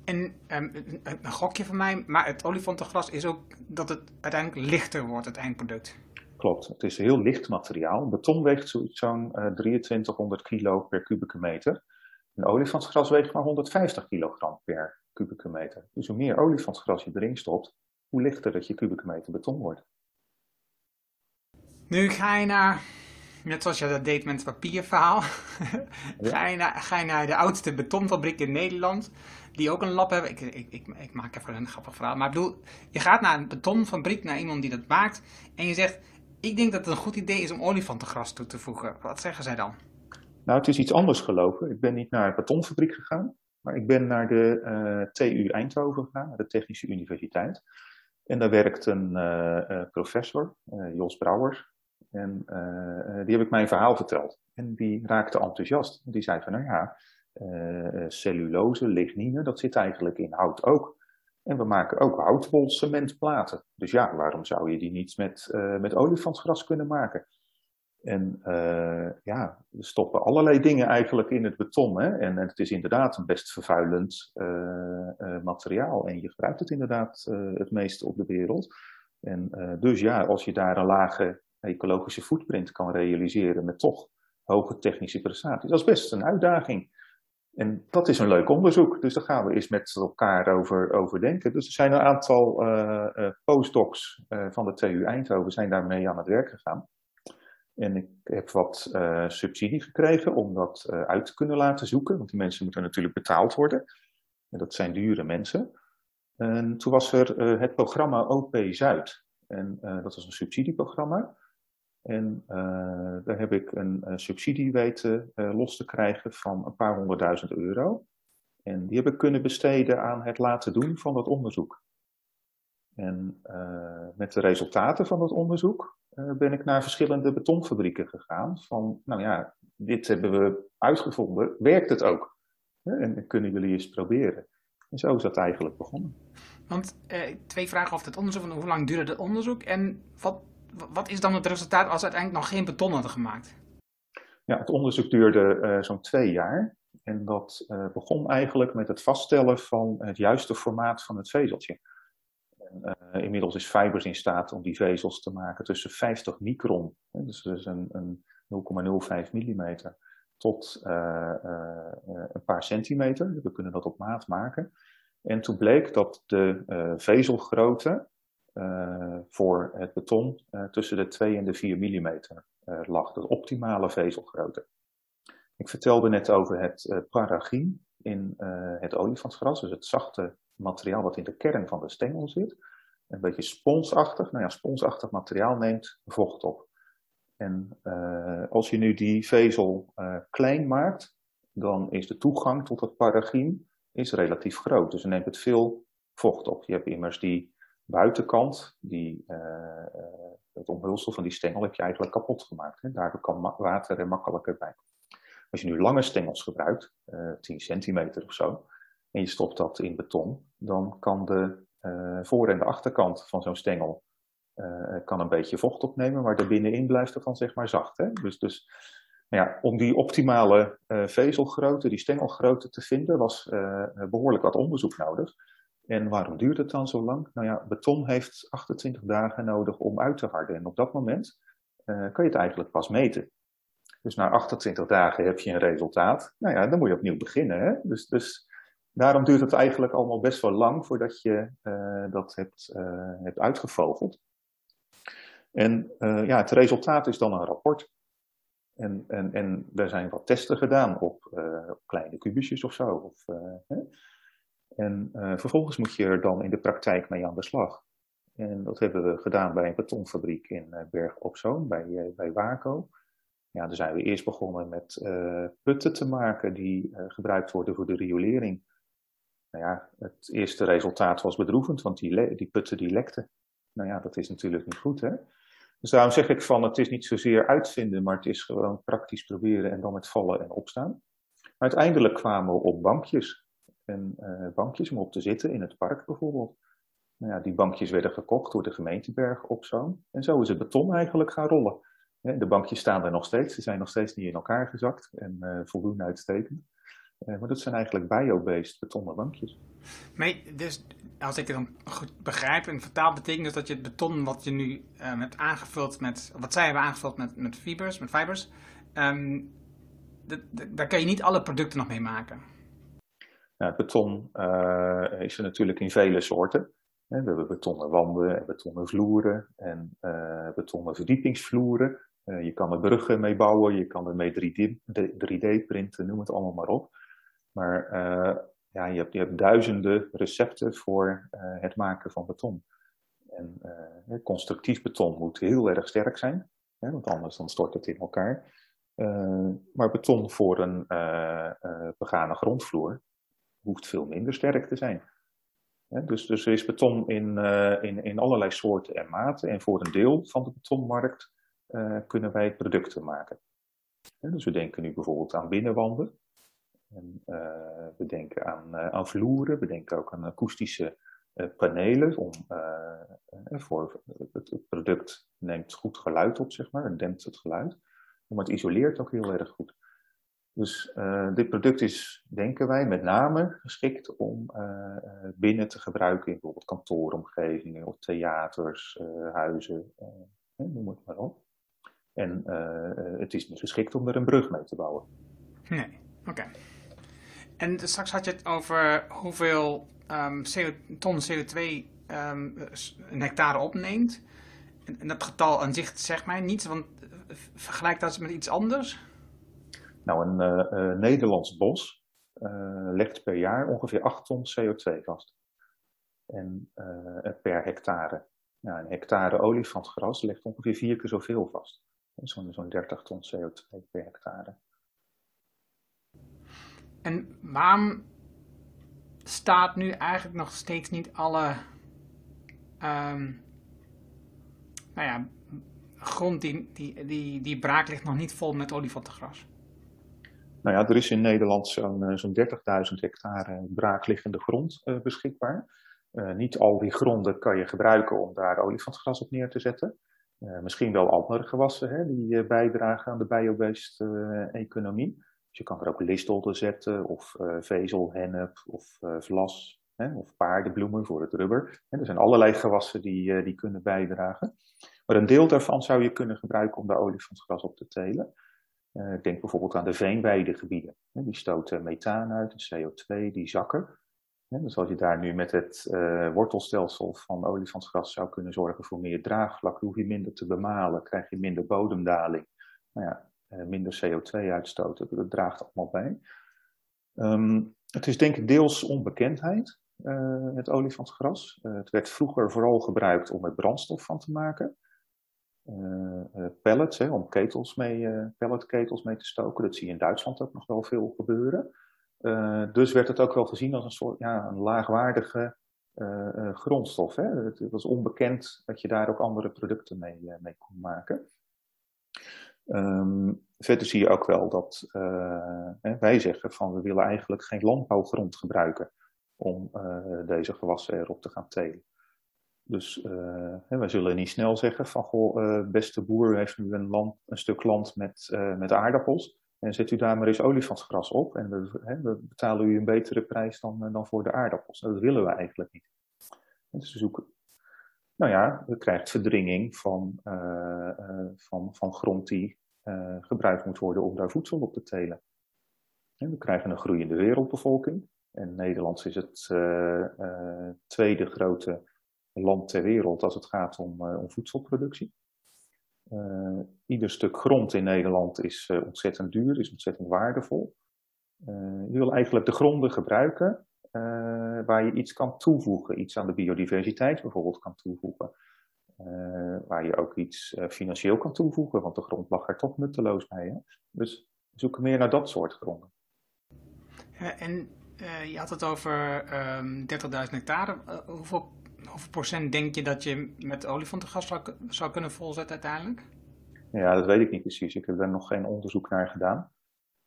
En um, een gokje van mij, maar het olifantengras is ook dat het uiteindelijk lichter wordt, het eindproduct. Klopt, het is heel licht materiaal. Beton weegt zo'n 2300 kilo per kubieke meter. Een olifantsgras weegt maar 150 kilogram per kubieke meter. Dus hoe meer olifantsgras je erin stopt, hoe lichter dat je kubieke meter beton wordt. Nu ga je naar, net zoals je dat deed met het papierverhaal, ga, je naar, ga je naar de oudste betonfabriek in Nederland, die ook een lab hebben. Ik, ik, ik, ik maak even een grappig verhaal, maar ik bedoel, je gaat naar een betonfabriek, naar iemand die dat maakt, en je zegt, ik denk dat het een goed idee is om olifantengras toe te voegen. Wat zeggen zij dan? Nou, het is iets anders gelopen. Ik ben niet naar de betonfabriek gegaan, maar ik ben naar de eh, TU Eindhoven gegaan, de Technische Universiteit. En daar werkt een uh, professor, Jos Brouwers. En die heb ik mijn verhaal verteld. En die raakte enthousiast. Die zei van, nou ja, cellulose, lignine, dat zit eigenlijk in hout ook. En we maken ook houtwolcementplaten. Dus ja, waarom zou je die niet met, met olifantsgras kunnen maken? En uh, ja, we stoppen allerlei dingen eigenlijk in het beton. Hè? En, het is inderdaad een best vervuilend uh, uh, materiaal. En je gebruikt het inderdaad het meeste op de wereld. En dus ja, als je daar een lage ecologische footprint kan realiseren met toch hoge technische prestaties, dat is best een uitdaging. En dat is een leuk onderzoek, dus daar gaan we eens met elkaar over, over denken. Dus er zijn een aantal postdocs van de TU Eindhoven zijn daarmee aan het werk gegaan. En ik heb wat subsidie gekregen om dat uit te kunnen laten zoeken, want die mensen moeten natuurlijk betaald worden. En dat zijn dure mensen. En toen was er het programma OP Zuid. En dat was een subsidieprogramma. En daar heb ik een subsidie weten los te krijgen van een paar honderdduizend euro. En die heb ik kunnen besteden aan het laten doen van dat onderzoek. En met de resultaten van dat onderzoek ben ik naar verschillende betonfabrieken gegaan. Van, nou ja, dit hebben we uitgevonden, werkt het ook? En kunnen jullie eens proberen? En zo is dat eigenlijk begonnen. Want eh, twee vragen over het onderzoek. Hoe lang duurde het onderzoek? En wat, wat is dan het resultaat als uiteindelijk nog geen beton hadden gemaakt? Ja, het onderzoek duurde uh, zo'n twee jaar. En dat uh, begon eigenlijk met het vaststellen van het juiste formaat van het vezeltje. Uh, inmiddels is Fibers in staat om die vezels te maken tussen 50 micron, hè, dus, dus een, een 0,05 mm, tot een paar centimeter. We kunnen dat op maat maken. En toen bleek dat de vezelgrootte voor het beton tussen de 2 en de 4 mm lag. De optimale vezelgrootte. Ik vertelde net over het paragien in het olifantsgras, dus het zachte materiaal wat in de kern van de stengel zit. Een beetje sponsachtig, nou ja, sponsachtig materiaal neemt vocht op. En als je nu die vezel klein maakt, dan is de toegang tot het paragien is relatief groot. Dus dan neemt het veel vocht op. Je hebt immers die buitenkant, die, het omhulsel van die stengel, heb je eigenlijk kapot gemaakt. Hè? Daardoor kan water er makkelijker bij. Als je nu lange stengels gebruikt, 10 centimeter of zo, en je stopt dat in beton, dan kan de voor- en de achterkant van zo'n stengel kan een beetje vocht opnemen, maar de binnenin blijft het dan zeg maar zacht. Hè? Dus, dus ja, om die optimale vezelgrootte, die stengelgrootte te vinden, was behoorlijk wat onderzoek nodig. En waarom duurt het dan zo lang? Nou ja, beton heeft 28 dagen nodig om uit te harden. En op dat moment kan je het eigenlijk pas meten. Dus na 28 dagen heb je een resultaat. Nou ja, dan moet je opnieuw beginnen. Hè? Dus, dus daarom duurt het eigenlijk allemaal best wel lang voordat je uh, dat hebt, uh, hebt uitgevogeld. En uh, ja, het resultaat is dan een rapport. En, en, en er zijn wat testen gedaan op, kleine kubusjes of zo. En vervolgens moet je er dan in de praktijk mee aan de slag. En dat hebben we gedaan bij een betonfabriek in Berg op Zoom, bij, bij Waco. Ja, daar zijn we eerst begonnen met putten te maken die gebruikt worden voor de riolering nou ja, het eerste resultaat was bedroevend, want die, die putten die lekten. Nou ja, dat is natuurlijk niet goed, hè. Dus daarom zeg ik van, het is niet zozeer uitvinden, maar het is gewoon praktisch proberen en dan met vallen en opstaan. Uiteindelijk kwamen we op bankjes. En uh, bankjes om op te zitten in het park bijvoorbeeld. Nou ja, die bankjes werden gekocht door de gemeenteberg op zo'n. En zo is het beton eigenlijk gaan rollen. De bankjes staan er nog steeds, ze zijn nog steeds niet in elkaar gezakt en uh, uitstekend. Uh, maar dat zijn eigenlijk bio-based betonnen bankjes. Nee, dus als ik het dan goed begrijp, en vertaal betekent dat je het beton wat je nu hebt aangevuld met, wat zij hebben aangevuld met, met fibers, met fibers, um, daar kan je niet alle producten nog mee maken. Nou, beton uh, is er natuurlijk in vele soorten. We hebben betonnen wanden en betonnen vloeren en uh, betonnen verdiepingsvloeren. Uh, je kan er bruggen mee bouwen, je kan er mee 3D, 3D printen, noem het allemaal maar op. Maar ja, je, hebt, je hebt duizenden recepten voor het maken van beton. En constructief beton moet heel erg sterk zijn, hè, want anders dan stort het in elkaar. maar beton voor een begane grondvloer hoeft veel minder sterk te zijn. Dus, dus er is beton in, uh, in, in allerlei soorten en maten. En voor een deel van de betonmarkt uh, kunnen wij producten maken. dus we denken nu bijvoorbeeld aan binnenwanden. En, uh, we denken aan, aan vloeren. We denken ook aan akoestische panelen. Om, voor het, product neemt goed geluid op, zeg maar. Het dempt het geluid. Maar het isoleert ook heel erg goed. Dus uh, dit product is, denken wij, met name geschikt om uh, binnen te gebruiken in bijvoorbeeld kantooromgevingen of theaters, uh, huizen, noem het maar op. En het is niet geschikt om er een brug mee te bouwen. Nee, oké. En straks had je het over hoeveel CO, ton CO2 um, een hectare opneemt. En, en dat getal aan zich zegt mij niets, want vergelijk dat met iets anders. Nou, een uh, Nederlands bos uh, legt per jaar ongeveer 8 ton CO2 vast. En per hectare. Nou, een hectare olifantgras legt ongeveer vier keer zoveel vast. Zo'n zo'n 30 ton CO2 per hectare. En waarom staat nu eigenlijk nog steeds niet alle um, nou ja, grond die, die, die, die braak ligt nog niet vol met olifantengras? Nou ja, er is in Nederland zo'n eh, zo'n 30.000 hectare braakliggende grond uh, beschikbaar. Niet al die gronden kan je gebruiken om daar olifantgras op neer te zetten. Misschien wel andere gewassen hè, die bijdragen aan de biobased economie. Dus je kan er ook listolden zetten, of vezel, hennep, of vlas, hè, of paardenbloemen voor het rubber. Er zijn allerlei gewassen die, die kunnen bijdragen. Maar een deel daarvan zou je kunnen gebruiken om daar olifantgras op te telen. Uh, denk bijvoorbeeld aan de veenweidegebieden. Die stoten methaan uit, CO2, die zakken. Dus als je daar nu met het uh, wortelstelsel van olifantsgras zou kunnen zorgen voor meer draagvlak, hoef je minder te bemalen, krijg je minder bodemdaling, nou ja, uh, minder CO2-uitstoot. Dat draagt allemaal bij. Um, het is denk ik deels onbekendheid, het olifantsgras. het werd vroeger vooral gebruikt om er brandstof van te maken. Uh, pellets, hè, om ketels mee, uh, pelletketels mee te stoken. Dat zie je in Duitsland ook nog wel veel gebeuren. Dus werd het ook wel gezien als een soort ja, een laagwaardige grondstof. Hè. Het, was onbekend dat je daar ook andere producten mee, mee kon maken. Um, verder zie je ook wel dat wij zeggen van we willen eigenlijk geen landbouwgrond gebruiken om deze gewassen erop te gaan telen. Dus uh, wij zullen niet snel zeggen van, goh, uh, beste boer heeft nu een, land, een stuk land met, uh, met aardappels. En zet u daar maar eens olifantsgras op en we, hè, we betalen u een betere prijs dan, dan voor de aardappels. Dat willen we eigenlijk niet. Dus we zoeken, nou ja, we krijgen verdringing van, van, van grond die gebruikt moet worden om daar voedsel op te telen. En we krijgen een groeiende wereldbevolking. En Nederland is het tweede grote land ter wereld als het gaat om, uh, om voedselproductie. Uh, ieder stuk grond in Nederland is uh, ontzettend duur, is ontzettend waardevol. je wil eigenlijk de gronden gebruiken waar je iets kan toevoegen, iets aan de biodiversiteit bijvoorbeeld kan toevoegen. waar je ook iets financieel kan toevoegen, want de grond lag er toch nutteloos bij. Hè? Dus we zoeken meer naar dat soort gronden. en je had het over um, ehm, 30.000 hectare. hoeveel hoeveel procent denk je dat je met olifantengas zou, kunnen volzetten uiteindelijk? Ja, dat weet ik niet precies. Ik heb daar nog geen onderzoek naar gedaan.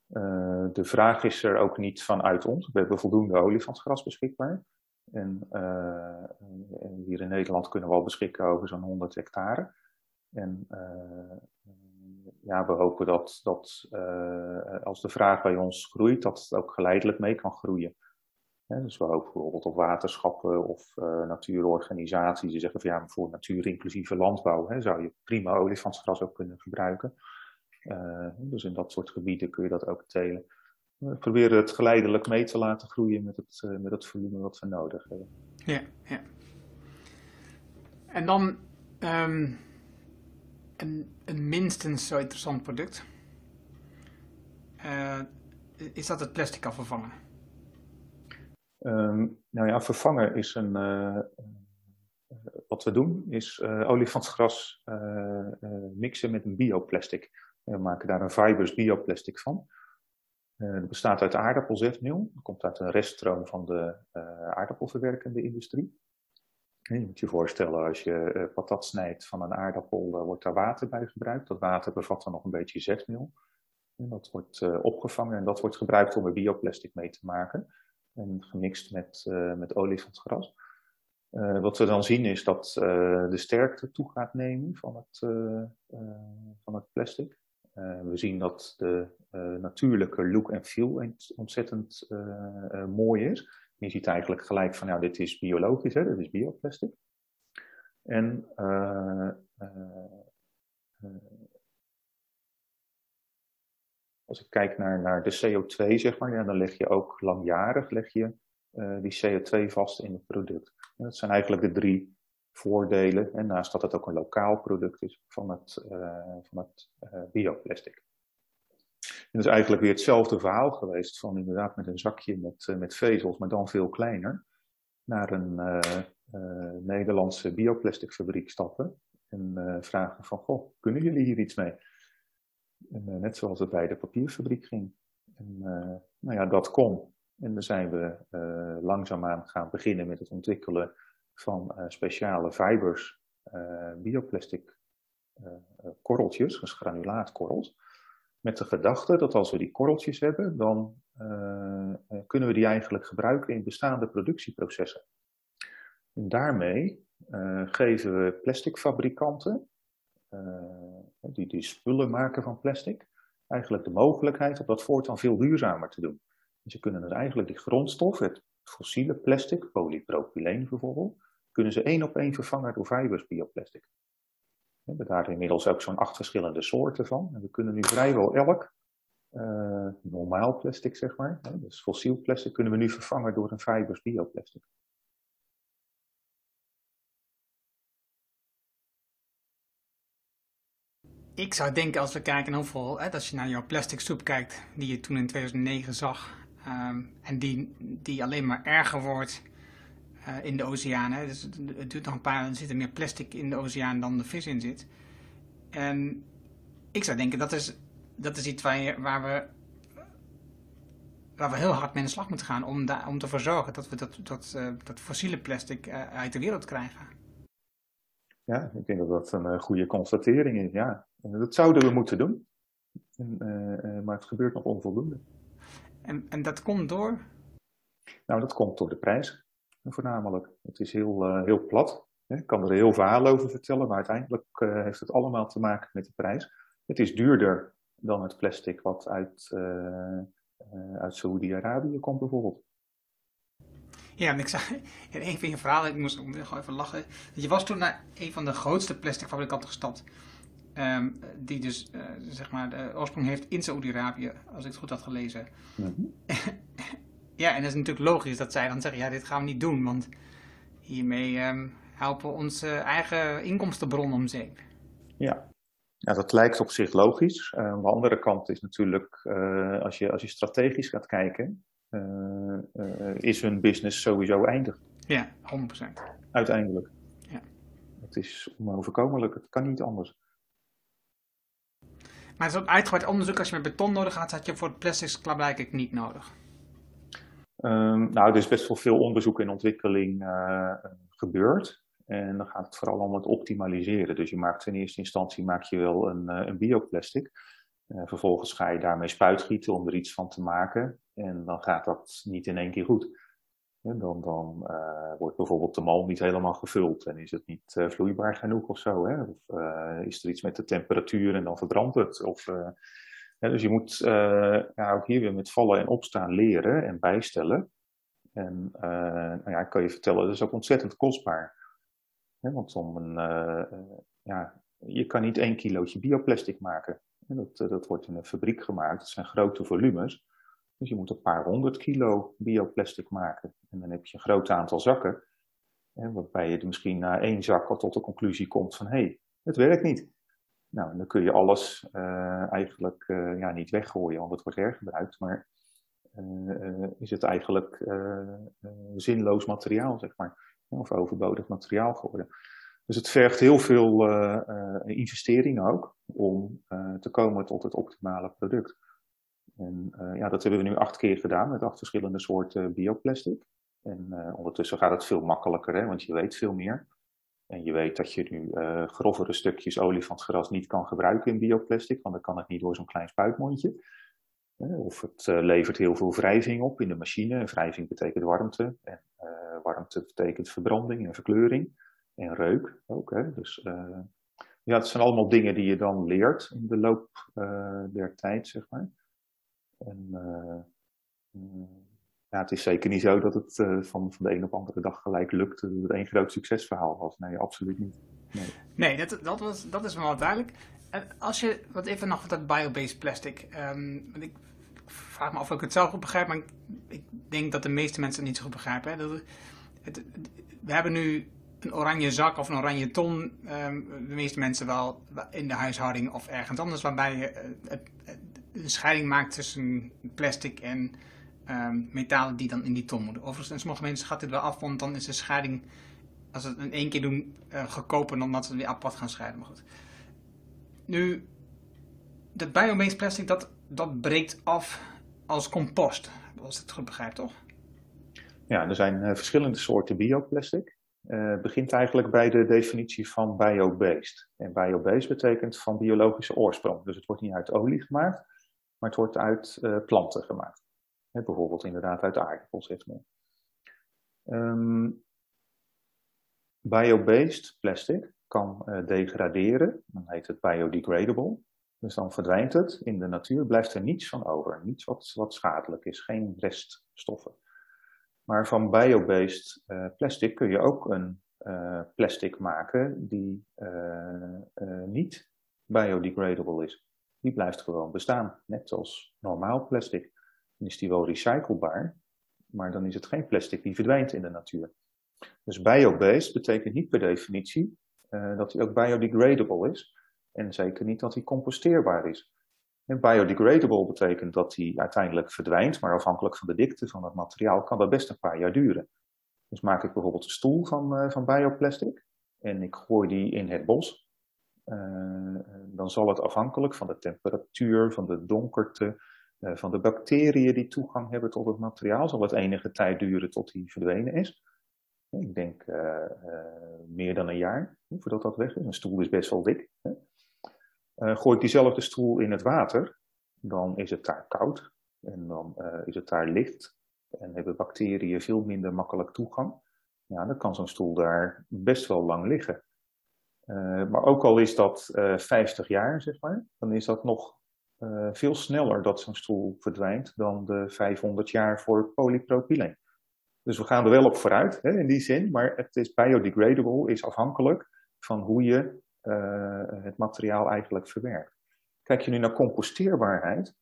Uh, de vraag is er ook niet vanuit ons. We hebben voldoende olifantsgras beschikbaar. En hier in Nederland kunnen we al beschikken over zo'n 100 hectare. En ja, we hopen dat, dat als de vraag bij ons groeit, dat het ook geleidelijk mee kan groeien dus we hopen bijvoorbeeld op waterschappen of uh, natuurorganisaties die zeggen van ja, voor natuurinclusieve landbouw zou je prima olifantsgras ook kunnen gebruiken. Uh, dus in dat soort gebieden kun je dat ook telen. We proberen het geleidelijk mee te laten groeien met het, uh, met het volume wat we nodig hebben. Ja, ja. En dan um, een, een, minstens zo interessant product. is dat het plastic afvervangen? Um, nou ja, vervangen is een. Uh, wat we doen is uh, olifantsgras uh, mixen met een bioplastic. We maken daar een fibers bioplastic van. Het bestaat uit aardappelzetmeel. Dat komt uit een reststroom van de aardappelverwerkende industrie. Je moet je voorstellen, als je patat snijdt van een aardappel, wordt daar water bij gebruikt. Dat water bevat dan nog een beetje zetmeel. En dat wordt opgevangen en dat wordt gebruikt om er bioplastic mee te maken en gemixt met, uh, met olifantsgras. Uh, wat we dan zien is dat uh, de sterkte toe gaat nemen van het, van het plastic. we zien dat de natuurlijke look en feel ontzettend mooi is. Je ziet eigenlijk gelijk van, nou, dit is biologisch, hè, dit is bioplastic. En als ik kijk naar, naar de CO2, zeg maar, ja, dan leg je ook langjarig leg je, uh, die CO2 vast in het product. En dat zijn eigenlijk de drie voordelen, en naast dat het ook een lokaal product is, van het, uh, van het uh, bioplastic. En dat is eigenlijk weer hetzelfde verhaal geweest van inderdaad met een zakje met, met vezels, maar dan veel kleiner, naar een Nederlandse bioplasticfabriek stappen en vragen van, goh, kunnen jullie hier iets mee? En, uh, net zoals het bij de papierfabriek ging. En uh, nou ja, dat kon. En dan zijn we uh, langzaamaan gaan beginnen met het ontwikkelen van speciale fibers, bioplastic korreltjes, dus granulaatkorrels. Met de gedachte dat als we die korreltjes hebben, dan kunnen we die eigenlijk gebruiken in bestaande productieprocessen. En daarmee geven we plasticfabrikanten uh, die, spullen maken van plastic, eigenlijk de mogelijkheid om dat voortaan veel duurzamer te doen. Dus ze kunnen dus eigenlijk die grondstof, het fossiele plastic, polypropyleen bijvoorbeeld, kunnen ze één op één vervangen door fibers bioplastic. We hebben daar inmiddels ook zo'n acht verschillende soorten van. En we kunnen nu vrijwel elk uh, normaal plastic, zeg maar, dus fossiel plastic, kunnen we nu vervangen door een fibers bioplastic. Ik zou denken als we kijken hoeveel, hè, als je naar jouw plastic soep kijkt, die je toen in 2009 zag, um, en die, die alleen maar erger wordt uh, in de oceaan. Hè. Dus het duurt nog een paar, er zit er meer plastic in de oceaan dan de vis in zit. En ik zou denken dat is, dat is iets waar, we waar we heel hard mee in de slag moeten gaan om, da, om te zorgen dat we dat, dat, uh, dat fossiele plastic uh, uit de wereld krijgen. Ja, ik denk dat dat een goede constatering is, ja. Dat zouden we moeten doen, en, uh, maar het gebeurt nog onvoldoende. En, en dat komt door? Nou, dat komt door de prijs, voornamelijk. Het is heel, uh, heel plat. Ik kan er heel verhaal over vertellen, maar uiteindelijk uh, heeft het allemaal te maken met de prijs. Het is duurder dan het plastic wat uit, uit Saoedi-Arabië komt, bijvoorbeeld. Ja, en ik zag in een van je verhalen, ik moest gewoon even lachen. Je was toen naar een van de grootste plasticfabrikanten gestapt. Um, die dus, uh, zeg maar, de oorsprong heeft in Saoedi-Arabië, als ik het goed had gelezen. Mm -hmm. ja, en dat is natuurlijk logisch dat zij dan zeggen, ja, dit gaan we niet doen, want hiermee um, helpen we onze eigen inkomstenbron om zeep. Ja. ja, dat lijkt op zich logisch. Uh, aan de andere kant is natuurlijk, uh, als, je, als je strategisch gaat kijken, is hun business sowieso eindig. Ja, 100%. Uiteindelijk. Ja. Het is onoverkomelijk, het kan niet anders. Maar zo'n uitgebreid onderzoek, als je met beton nodig had, had je voor het plastics klaarblijkelijk niet nodig. Um, nou, er is best wel veel onderzoek en ontwikkeling uh, gebeurd. En dan gaat het vooral om het optimaliseren. Dus je maakt in eerste instantie maak je wel een, uh, een bioplastic. Uh, vervolgens ga je daarmee spuitgieten om er iets van te maken. En dan gaat dat niet in één keer goed. Dan, dan wordt bijvoorbeeld de mal niet helemaal gevuld en is het niet vloeibaar genoeg of zo. Hè? Of is er iets met de temperatuur en dan verbrandt het. Of, dus je moet ja, ook hier weer met vallen en opstaan leren en bijstellen. En nou ja, ik kan je vertellen, dat is ook ontzettend kostbaar. want om een, ja, je kan niet één kilootje bioplastic maken. Dat, dat wordt in een fabriek gemaakt, dat zijn grote volumes. Dus je moet een paar honderd kilo bioplastic maken. En dan heb je een groot aantal zakken. Waarbij je misschien na één zak al tot de conclusie komt van hé, hey, het werkt niet. Nou, dan kun je alles uh, eigenlijk uh, ja, niet weggooien, want het wordt hergebruikt. Maar uh, is het eigenlijk zinloos materiaal, zeg maar. Of overbodig materiaal geworden. Dus het vergt heel veel investeringen ook om te komen tot het optimale product. En uh, ja, dat hebben we nu acht keer gedaan met acht verschillende soorten bioplastic. En uh, ondertussen gaat het veel makkelijker, hè, want je weet veel meer. En je weet dat je nu uh, grovere stukjes olifantsgras niet kan gebruiken in bioplastic, want dan kan het niet door zo'n klein spuitmondje. Of het levert heel veel wrijving op in de machine. En wrijving betekent warmte. En warmte betekent verbranding en verkleuring. En reuk ook. Hè. Dus ja, het zijn allemaal dingen die je dan leert in de loop der tijd, zeg maar. En uh, ja, het is zeker niet zo dat het uh, van, van de een op de andere dag gelijk lukt. Dat het één groot succesverhaal was. Nee, absoluut niet. Nee, nee dat, dat, was, dat is wel duidelijk. En als je, wat even nog dat biobased plastic. Um, ik vraag me af of ik het zelf goed begrijp, maar ik, ik, denk dat de meeste mensen het niet zo goed begrijpen. Hè? Dat, we hebben nu een oranje zak of een oranje ton. Um, de meeste mensen wel in de huishouding of ergens anders, waarbij je het, een scheiding maakt tussen plastic en um, metalen die dan in die ton moeten. Overigens, in sommige mensen gaat dit wel af, want dan is de scheiding, als ze het in één keer doen, uh, goedkoper dan dat ze het weer apart gaan scheiden. Maar goed. Nu, dat biobased plastic, dat, dat breekt af als compost. Als ik het goed begrijp, toch? Ja, er zijn uh, verschillende soorten bioplastic. Uh, begint eigenlijk bij de definitie van biobased. En biobased betekent van biologische oorsprong. Dus het wordt niet uit olie gemaakt, maar het wordt uit uh, planten gemaakt. Bijvoorbeeld inderdaad uit aardappels, zegt. Um, biobased plastic kan uh, degraderen, dan heet het biodegradable. Dus dan verdwijnt het in de natuur, blijft er niets van over, niets wat, wat schadelijk is, geen reststoffen. Maar van biobased uh, plastic kun je ook een plastic maken die niet biodegradable is die blijft gewoon bestaan. Net als normaal plastic. Dan is die wel recyclebaar, maar dan is het geen plastic die verdwijnt in de natuur. Dus biobased betekent niet per definitie uh, dat hij ook biodegradable is. En zeker niet dat hij composteerbaar is. En biodegradable betekent dat hij uiteindelijk verdwijnt, maar afhankelijk van de dikte van het materiaal kan dat best een paar jaar duren. Dus maak ik bijvoorbeeld een stoel van, uh, van bioplastic en ik gooi die in het bos. Uh, dan zal het afhankelijk van de temperatuur, van de donkerte, uh, van de bacteriën die toegang hebben tot het materiaal, zal het enige tijd duren tot die verdwenen is. Ik denk meer dan een jaar voordat dat weg is. Een stoel is best wel dik. gooi ik diezelfde stoel in het water, dan is het daar koud en dan is het daar licht en hebben bacteriën veel minder makkelijk toegang. Ja, dan kan zo'n stoel daar best wel lang liggen. Uh, maar ook al is dat uh, eh, 50 jaar, zeg maar, dan is dat nog uh, veel sneller dat zo'n stoel verdwijnt dan de 500 jaar voor polypropyleen. Dus we gaan er wel op vooruit hè, in die zin, maar het is biodegradable, is afhankelijk van hoe je het materiaal eigenlijk verwerkt. Kijk je nu naar composteerbaarheid,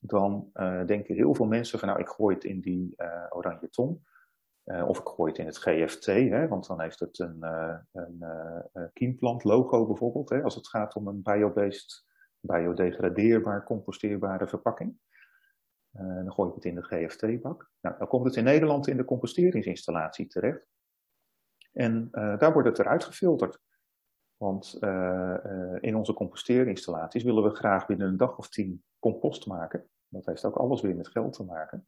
dan denken heel veel mensen van nou ik gooi het in die oranje ton. Uh, of ik gooi het in het GFT, hè, want dan heeft het een, uh, een uh, kiemplant logo bijvoorbeeld. Hè, als het gaat om een biobased, biodegradeerbaar, composteerbare verpakking. dan gooi ik het in de GFT-bak. Nou, dan komt het in Nederland in de composteringsinstallatie terecht. En daar wordt het eruit gefilterd. Want in onze composteerinstallaties willen we graag binnen een dag of tien compost maken. Dat heeft ook alles weer met geld te maken.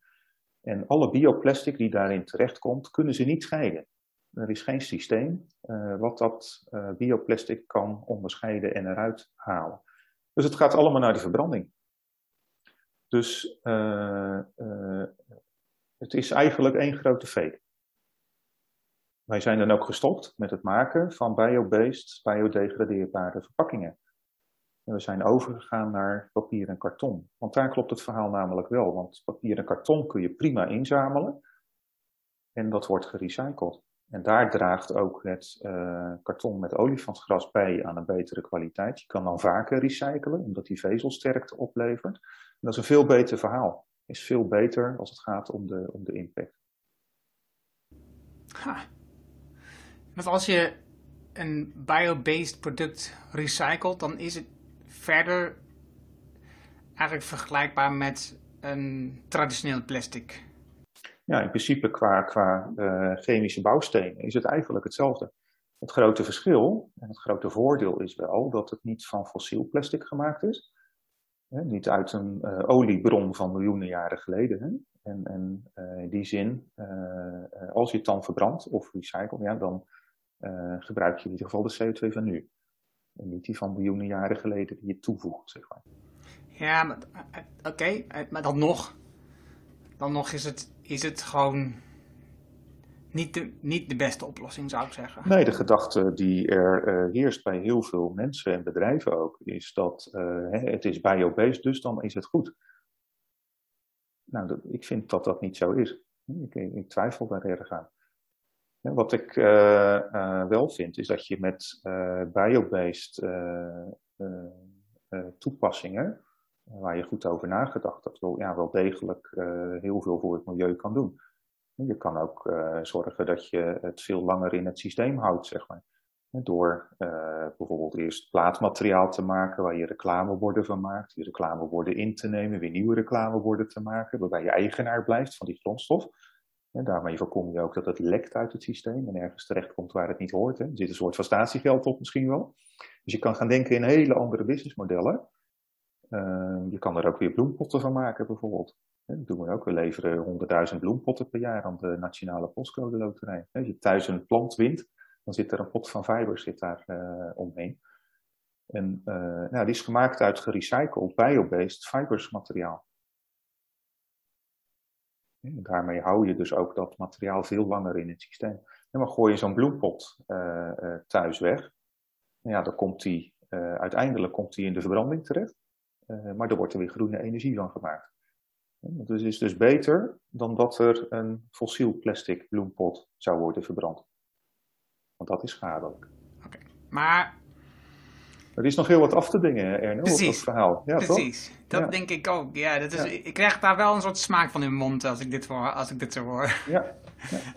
En alle bioplastic die daarin terechtkomt, kunnen ze niet scheiden. Er is geen systeem uh, wat dat uh, bioplastic kan onderscheiden en eruit halen. Dus het gaat allemaal naar de verbranding. Dus uh, het is eigenlijk één grote fake. wij zijn dan ook gestopt met het maken van biobased, biodegradeerbare verpakkingen. En we zijn overgegaan naar papier en karton. Want daar klopt het verhaal namelijk wel. Want papier en karton kun je prima inzamelen. En dat wordt gerecycled. En daar draagt ook het uh, karton met olifantsgras bij aan een betere kwaliteit. Je kan dan vaker recyclen, omdat die vezelsterkte oplevert. Dat is een veel beter verhaal. Is veel beter als het gaat om de, om de impact. Ha. Want als je een biobased product recycelt, dan is het verder eigenlijk vergelijkbaar met een traditioneel plastic. Ja, in principe qua, qua uh, chemische bouwstenen is het eigenlijk hetzelfde. Het grote verschil en het grote voordeel is wel dat het niet van fossiel plastic gemaakt is. Hè, niet uit een uh, oliebron van miljoenen jaren geleden. Hè. En, en uh, in die zin, als je het dan verbrandt of recycelt, ja, dan gebruik je in ieder geval de CO2 van nu. En niet die van miljoenen jaren geleden die je toevoegt, zeg maar. Ja, maar oké, okay, maar dan nog, dan nog is het, is het gewoon niet de, niet de beste oplossing, zou ik zeggen. Nee, de gedachte die er uh, heerst bij heel veel mensen en bedrijven ook, is dat uh, het is biobased, dus dan is het goed. Nou, dat, ik vind dat dat niet zo is. Ik, ik twijfel daar erg aan. Wat ik uh, uh, wel vind, is dat je met uh, biobased toepassingen, waar je goed over nagedacht hebt, wel, ja, wel degelijk heel veel voor het milieu kan doen. Je kan ook zorgen dat je het veel langer in het systeem houdt, zeg maar. Door bijvoorbeeld eerst plaatmateriaal te maken waar je reclameborden van maakt, die reclameborden in te nemen, weer nieuwe reclameborden te maken, waarbij je eigenaar blijft van die grondstof. En daarmee voorkom je ook dat het lekt uit het systeem en ergens terechtkomt waar het niet hoort. Hè. Er zit een soort van statiegeld op misschien wel. Dus je kan gaan denken in hele andere businessmodellen. Uh, je kan er ook weer bloempotten van maken bijvoorbeeld. Dat doen we ook. We leveren 100.000 bloempotten per jaar aan de Nationale Postcode Loterij. Als je thuis een plant wint, dan zit er een pot van fibers zit daar uh, omheen. En uh, nou, die is gemaakt uit gerecycled biobased fibers materiaal. Daarmee hou je dus ook dat materiaal veel langer in het systeem. En dan gooi je zo'n bloempot uh, uh, thuis weg. Ja, dan komt die, uh, uiteindelijk komt die in de verbranding terecht. maar er wordt er weer groene energie van gemaakt. Dat is dus, dus beter dan dat er een fossiel plastic bloempot zou worden verbrand. Want dat is schadelijk. Oké, maar er is nog heel wat af te dingen, Erno, Precies. op dat verhaal. Ja, Precies, toch? dat ja. denk ik ook. Ja, dat is, ja. Ik krijg daar wel een soort smaak van in mijn mond als ik dit, voor, als ik dit zo hoor. Ja.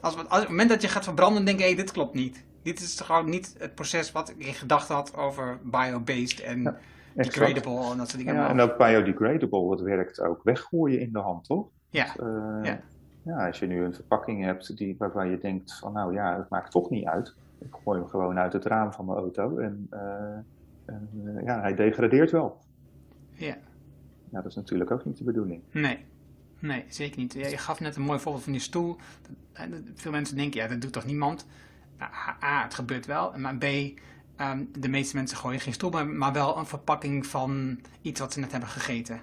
Als, als, op het moment dat je gaat verbranden, denk ik, hey, dit klopt niet. Dit is gewoon niet het proces wat ik in gedachten had over biobased en degradable en dat soort dingen. Ja, en ook biodegradable, dat werkt ook weggooien in de hand, toch? Ja. Uh, ja. ja. Als je nu een verpakking hebt die, waarvan je denkt van, nou ja, het maakt toch niet uit. Ik gooi hem gewoon uit het raam van mijn auto en... Uh, en uh, ja, hij degradeert wel. Ja. Ja, dat is natuurlijk ook niet de bedoeling. Nee, nee zeker niet. Ja, je gaf net een mooi voorbeeld van die stoel. Veel mensen denken, ja, dat doet toch niemand? Nou, A, het gebeurt wel. Maar B, um, de meeste mensen gooien geen stoel, maar, maar wel een verpakking van iets wat ze net hebben gegeten.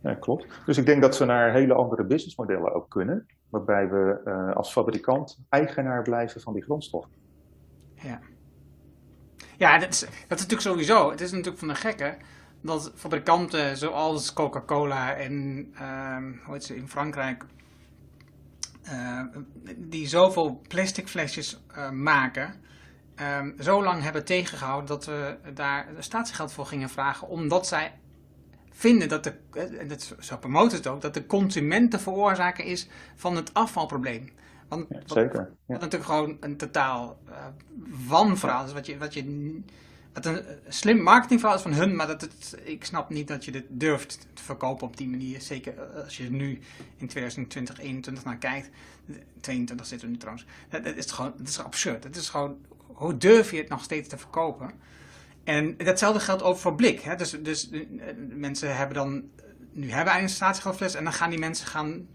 Ja, klopt. Dus ik denk dat we naar hele andere businessmodellen ook kunnen. Waarbij we uh, als fabrikant eigenaar blijven van die grondstof. Ja. Ja, dat is, is natuurlijk sowieso. Het is natuurlijk van de gekke dat fabrikanten zoals Coca-Cola en uh, hoe heet ze in Frankrijk, uh, die zoveel plastic flesjes uh, maken, ehm, zo lang hebben tegengehouden dat we daar statiegeld voor gingen vragen, omdat zij vinden dat de, en dat, zo promoten het ook, dat de consument de veroorzaker is van het afvalprobleem. Want, ja, zeker. Wat, wat, natuurlijk gewoon een totaal uh, wanverhaal is. Wat je, wat je, wat een slim marketingverhaal is van hun, maar dat het, ik snap niet dat je dit durft te verkopen op die manier. Zeker als je nu in 2020, 2021 naar kijkt. 22 zitten we nu trouwens. Dat, dat is gewoon, dat is absurd. Het is gewoon, hoe durf je het nog steeds te verkopen? En datzelfde geldt over voor blik. Hè? Dus, dus mensen hebben dan, nu hebben een statiegeldfles en dan gaan die mensen gaan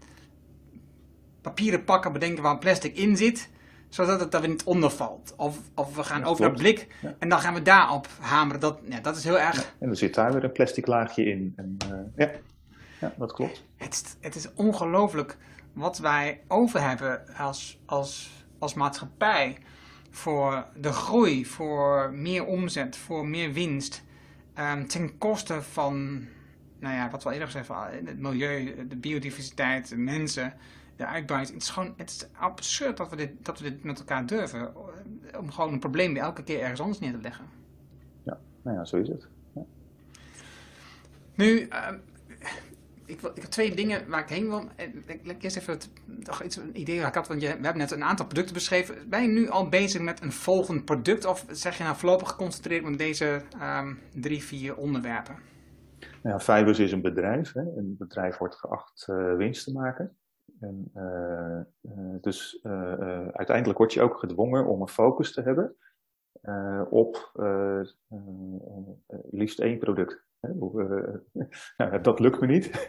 papieren pakken bedenken waar plastic in zit, zodat het er niet onder valt. Of, of we gaan ja, over naar blik en dan gaan we daarop hameren. Dat, ja, dat is heel erg. En er zit daar weer een plastic laagje in. En, uh, ja. ja, dat klopt. Het, het is ongelooflijk wat wij over hebben als, als als maatschappij voor de groei, voor meer omzet, voor meer winst, um, ten koste van, nou ja, wat we al eerder gezegd hebben, het milieu, de biodiversiteit, de mensen, uitbuiting. Het is gewoon het is absurd dat we, dit, dat we dit met elkaar durven, eh, om gewoon een probleem elke keer ergens anders neer te leggen. Ja, nou ja, zo is het. Ja. Nu, uh, ik, wil, ik heb twee dingen waar ik heen wil. Ik, eerst even het, toch iets, een idee waar ik had. Want je, we hebben net een aantal producten beschreven. Ben je nu al bezig met een volgend product? Of zeg je nou voorlopig geconcentreerd met deze um, drie, vier onderwerpen? Nou ja, Fibers is een bedrijf. Hè. Een bedrijf wordt geacht uh, winst te maken. En, uh, uh, dus uiteindelijk word je ook gedwongen om een focus te hebben op liefst één product. nou, dat lukt me niet.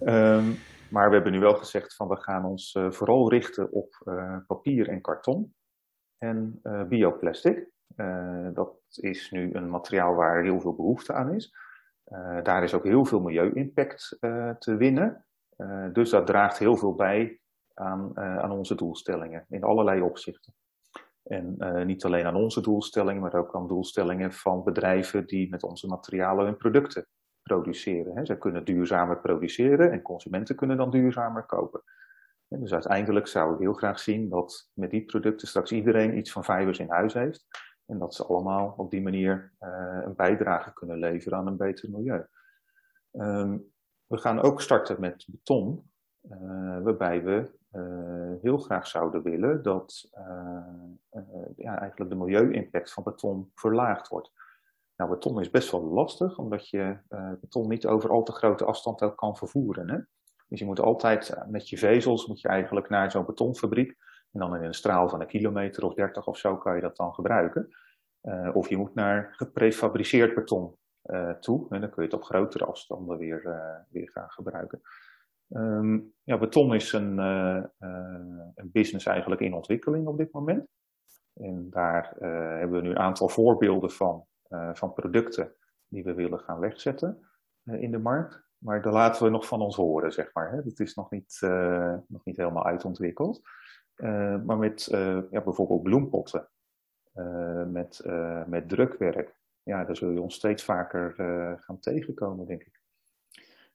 um, maar we hebben nu wel gezegd van we gaan ons vooral richten op papier en karton en bioplastic. dat is nu een materiaal waar heel veel behoefte aan is. daar is ook heel veel milieu-impact te winnen. Dus dat draagt heel veel bij aan, aan onze doelstellingen in allerlei opzichten. En uh, niet alleen aan onze doelstellingen, maar ook aan doelstellingen van bedrijven die met onze materialen hun producten produceren. Hè. Zij kunnen duurzamer produceren en consumenten kunnen dan duurzamer kopen. En dus uiteindelijk zou ik heel graag zien dat met die producten straks iedereen iets van fibers in huis heeft. En dat ze allemaal op die manier een bijdrage kunnen leveren aan een beter milieu. Um, we gaan ook starten met beton, uh, waarbij we uh, heel graag zouden willen dat uh, ja, eigenlijk de milieu-impact van beton verlaagd wordt. Nou, beton is best wel lastig, omdat je beton niet over al te grote afstand ook kan vervoeren. Hè? Dus je moet altijd met je vezels moet je eigenlijk naar zo'n betonfabriek. En dan in een straal van een kilometer of dertig of zo kan je dat dan gebruiken. of je moet naar geprefabriceerd beton toe. En dan kun je het op grotere afstanden weer, weer gaan gebruiken. Um, ja, beton is een, uh, een, business eigenlijk in ontwikkeling op dit moment. En daar hebben we nu een aantal voorbeelden van, van producten die we willen gaan wegzetten in de markt. Maar daar laten we nog van ons horen, zeg maar. Het is nog niet, nog niet helemaal uitontwikkeld. maar met ja, bijvoorbeeld bloempotten, met, met drukwerk, ja, daar zul je ons steeds vaker gaan tegenkomen, denk ik.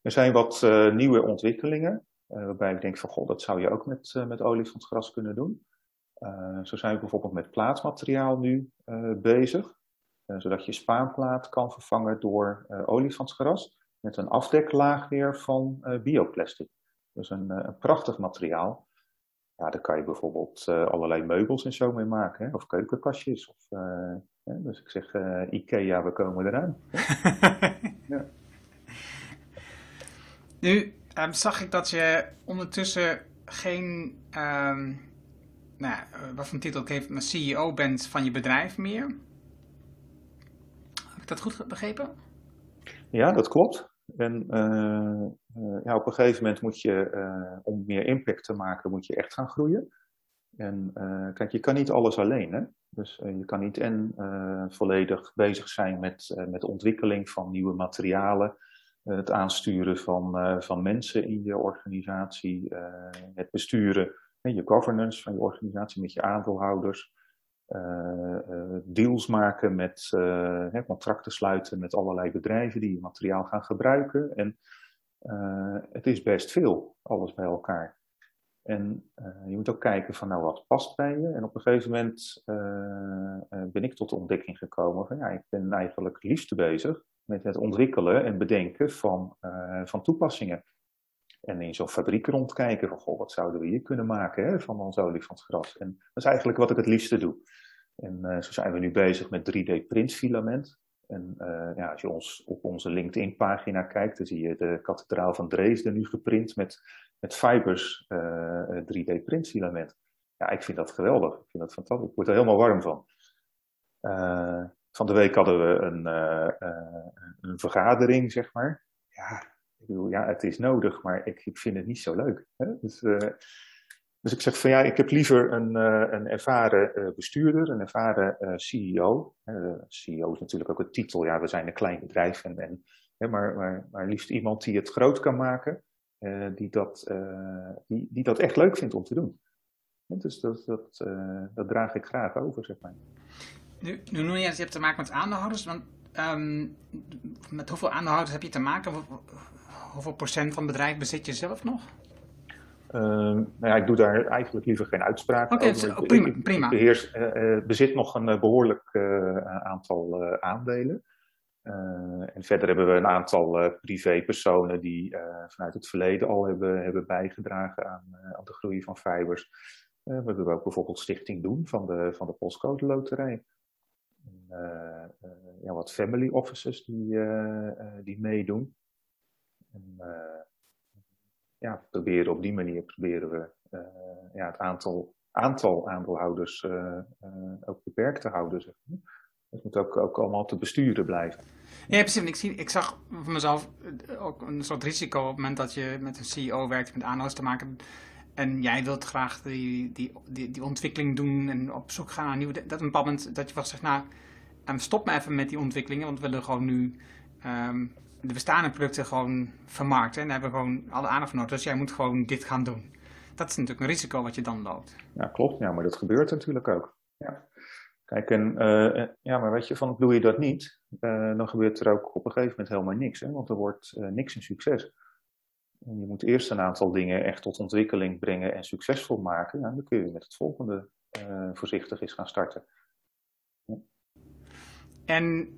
Er zijn wat uh, nieuwe ontwikkelingen, uh, waarbij ik denk van, goh, dat zou je ook met, met olifantsgras kunnen doen. zo zijn we bijvoorbeeld met plaatsmateriaal nu bezig, zodat je spaanplaat kan vervangen door olifantsgras met een afdeklaag weer van bioplastic. Dus een, prachtig materiaal. Ja, daar kan je bijvoorbeeld allerlei meubels en zo mee maken, of keukenkastjes. Of, dus ik zeg, Ikea, we komen eraan. ja. Nu um, zag ik dat je ondertussen geen, um, nou, wat voor titel ik heeft, maar CEO bent van je bedrijf meer. Heb ik dat goed begrepen? Ja, dat klopt. En uh, uh, ja, op een gegeven moment moet je, om meer impact te maken, moet je echt gaan groeien. En kijk, je kan niet alles alleen. Hè? Dus je kan niet en volledig bezig zijn met, met ontwikkeling van nieuwe materialen het aansturen van, van mensen in je organisatie, het besturen, je governance van je organisatie met je aandeelhouders, deals maken met contracten sluiten met allerlei bedrijven die je materiaal gaan gebruiken. En het is best veel, alles bij elkaar. En je moet ook kijken van nou wat past bij je. En op een gegeven moment ben ik tot de ontdekking gekomen van ja, ik ben eigenlijk liefst bezig met het ontwikkelen en bedenken van, van toepassingen. En in zo'n fabriek rondkijken van, goh, wat zouden we hier kunnen maken hè, van ons olifantsgras. En dat is eigenlijk wat ik het liefste doe. En zo zijn we nu bezig met 3D-printfilament. En ja, als je ons op onze LinkedIn-pagina kijkt, dan zie je de kathedraal van Dresden nu geprint met, met fibers 3D-printfilament. Ja, ik vind dat geweldig. Ik vind dat fantastisch. Ik word er helemaal warm van. Van de week hadden we een, een vergadering, zeg maar. Ja, ik bedoel, ja, het is nodig, maar ik, ik vind het niet zo leuk. Hè? Dus, dus ik zeg van ja, ik heb liever een, een ervaren bestuurder, een ervaren CEO. CEO is natuurlijk ook een titel, ja, we zijn een klein bedrijf, en, en, maar, maar, maar liefst iemand die het groot kan maken, die, dat, die, die dat echt leuk vindt om te doen. Dus dat, dat, dat draag ik graag over, zeg maar. Nu, nu noem je je hebt te maken met aandeelhouders, want ehm, met hoeveel aandeelhouders heb je te maken? Hoeveel procent van het bedrijf bezit je zelf nog? Uh, nou ja, ik doe daar eigenlijk liever geen uitspraak okay, over. prima. Ik, prima. beheers, uh, bezit nog een behoorlijk uh, aantal aandelen. en verder hebben we een aantal privépersonen die vanuit het verleden al hebben, hebben bijgedragen aan, aan de groei van fibers. we hebben ook bijvoorbeeld Stichting Doen van de, van de Postcode Loterij. ja, wat family offices die, die meedoen. En, ja, proberen op die manier proberen we uh, ja, het aantal, aantal aandeelhouders uh, ook beperkt te houden. Zeg maar. Het moet ook, ook allemaal te besturen blijven. Ja, precies. Ik, zie, ik zag voor mezelf ook een soort risico op het moment dat je met een CEO werkt, met aandeelhouders te maken. En jij wilt graag die, die, die, die ontwikkeling doen en op zoek gaan naar nieuwe. Dat een bepaald dat je wel zegt, nou, stop me even met die ontwikkelingen, want we willen gewoon nu um, de bestaande producten gewoon vermarkten. En daar hebben we gewoon alle aandacht voor nodig. Dus jij moet gewoon dit gaan doen. Dat is natuurlijk een risico wat je dan loopt. Ja, klopt. Ja, maar dat gebeurt natuurlijk ook. Ja. Kijk, en uh, ja, maar weet je, van doe je dat niet, uh, dan gebeurt er ook op een gegeven moment helemaal niks. Hè? Want er wordt uh, niks een succes. En je moet eerst een aantal dingen echt tot ontwikkeling brengen en succesvol maken. Ja, dan kun je met het volgende voorzichtig eens gaan starten. Ja. En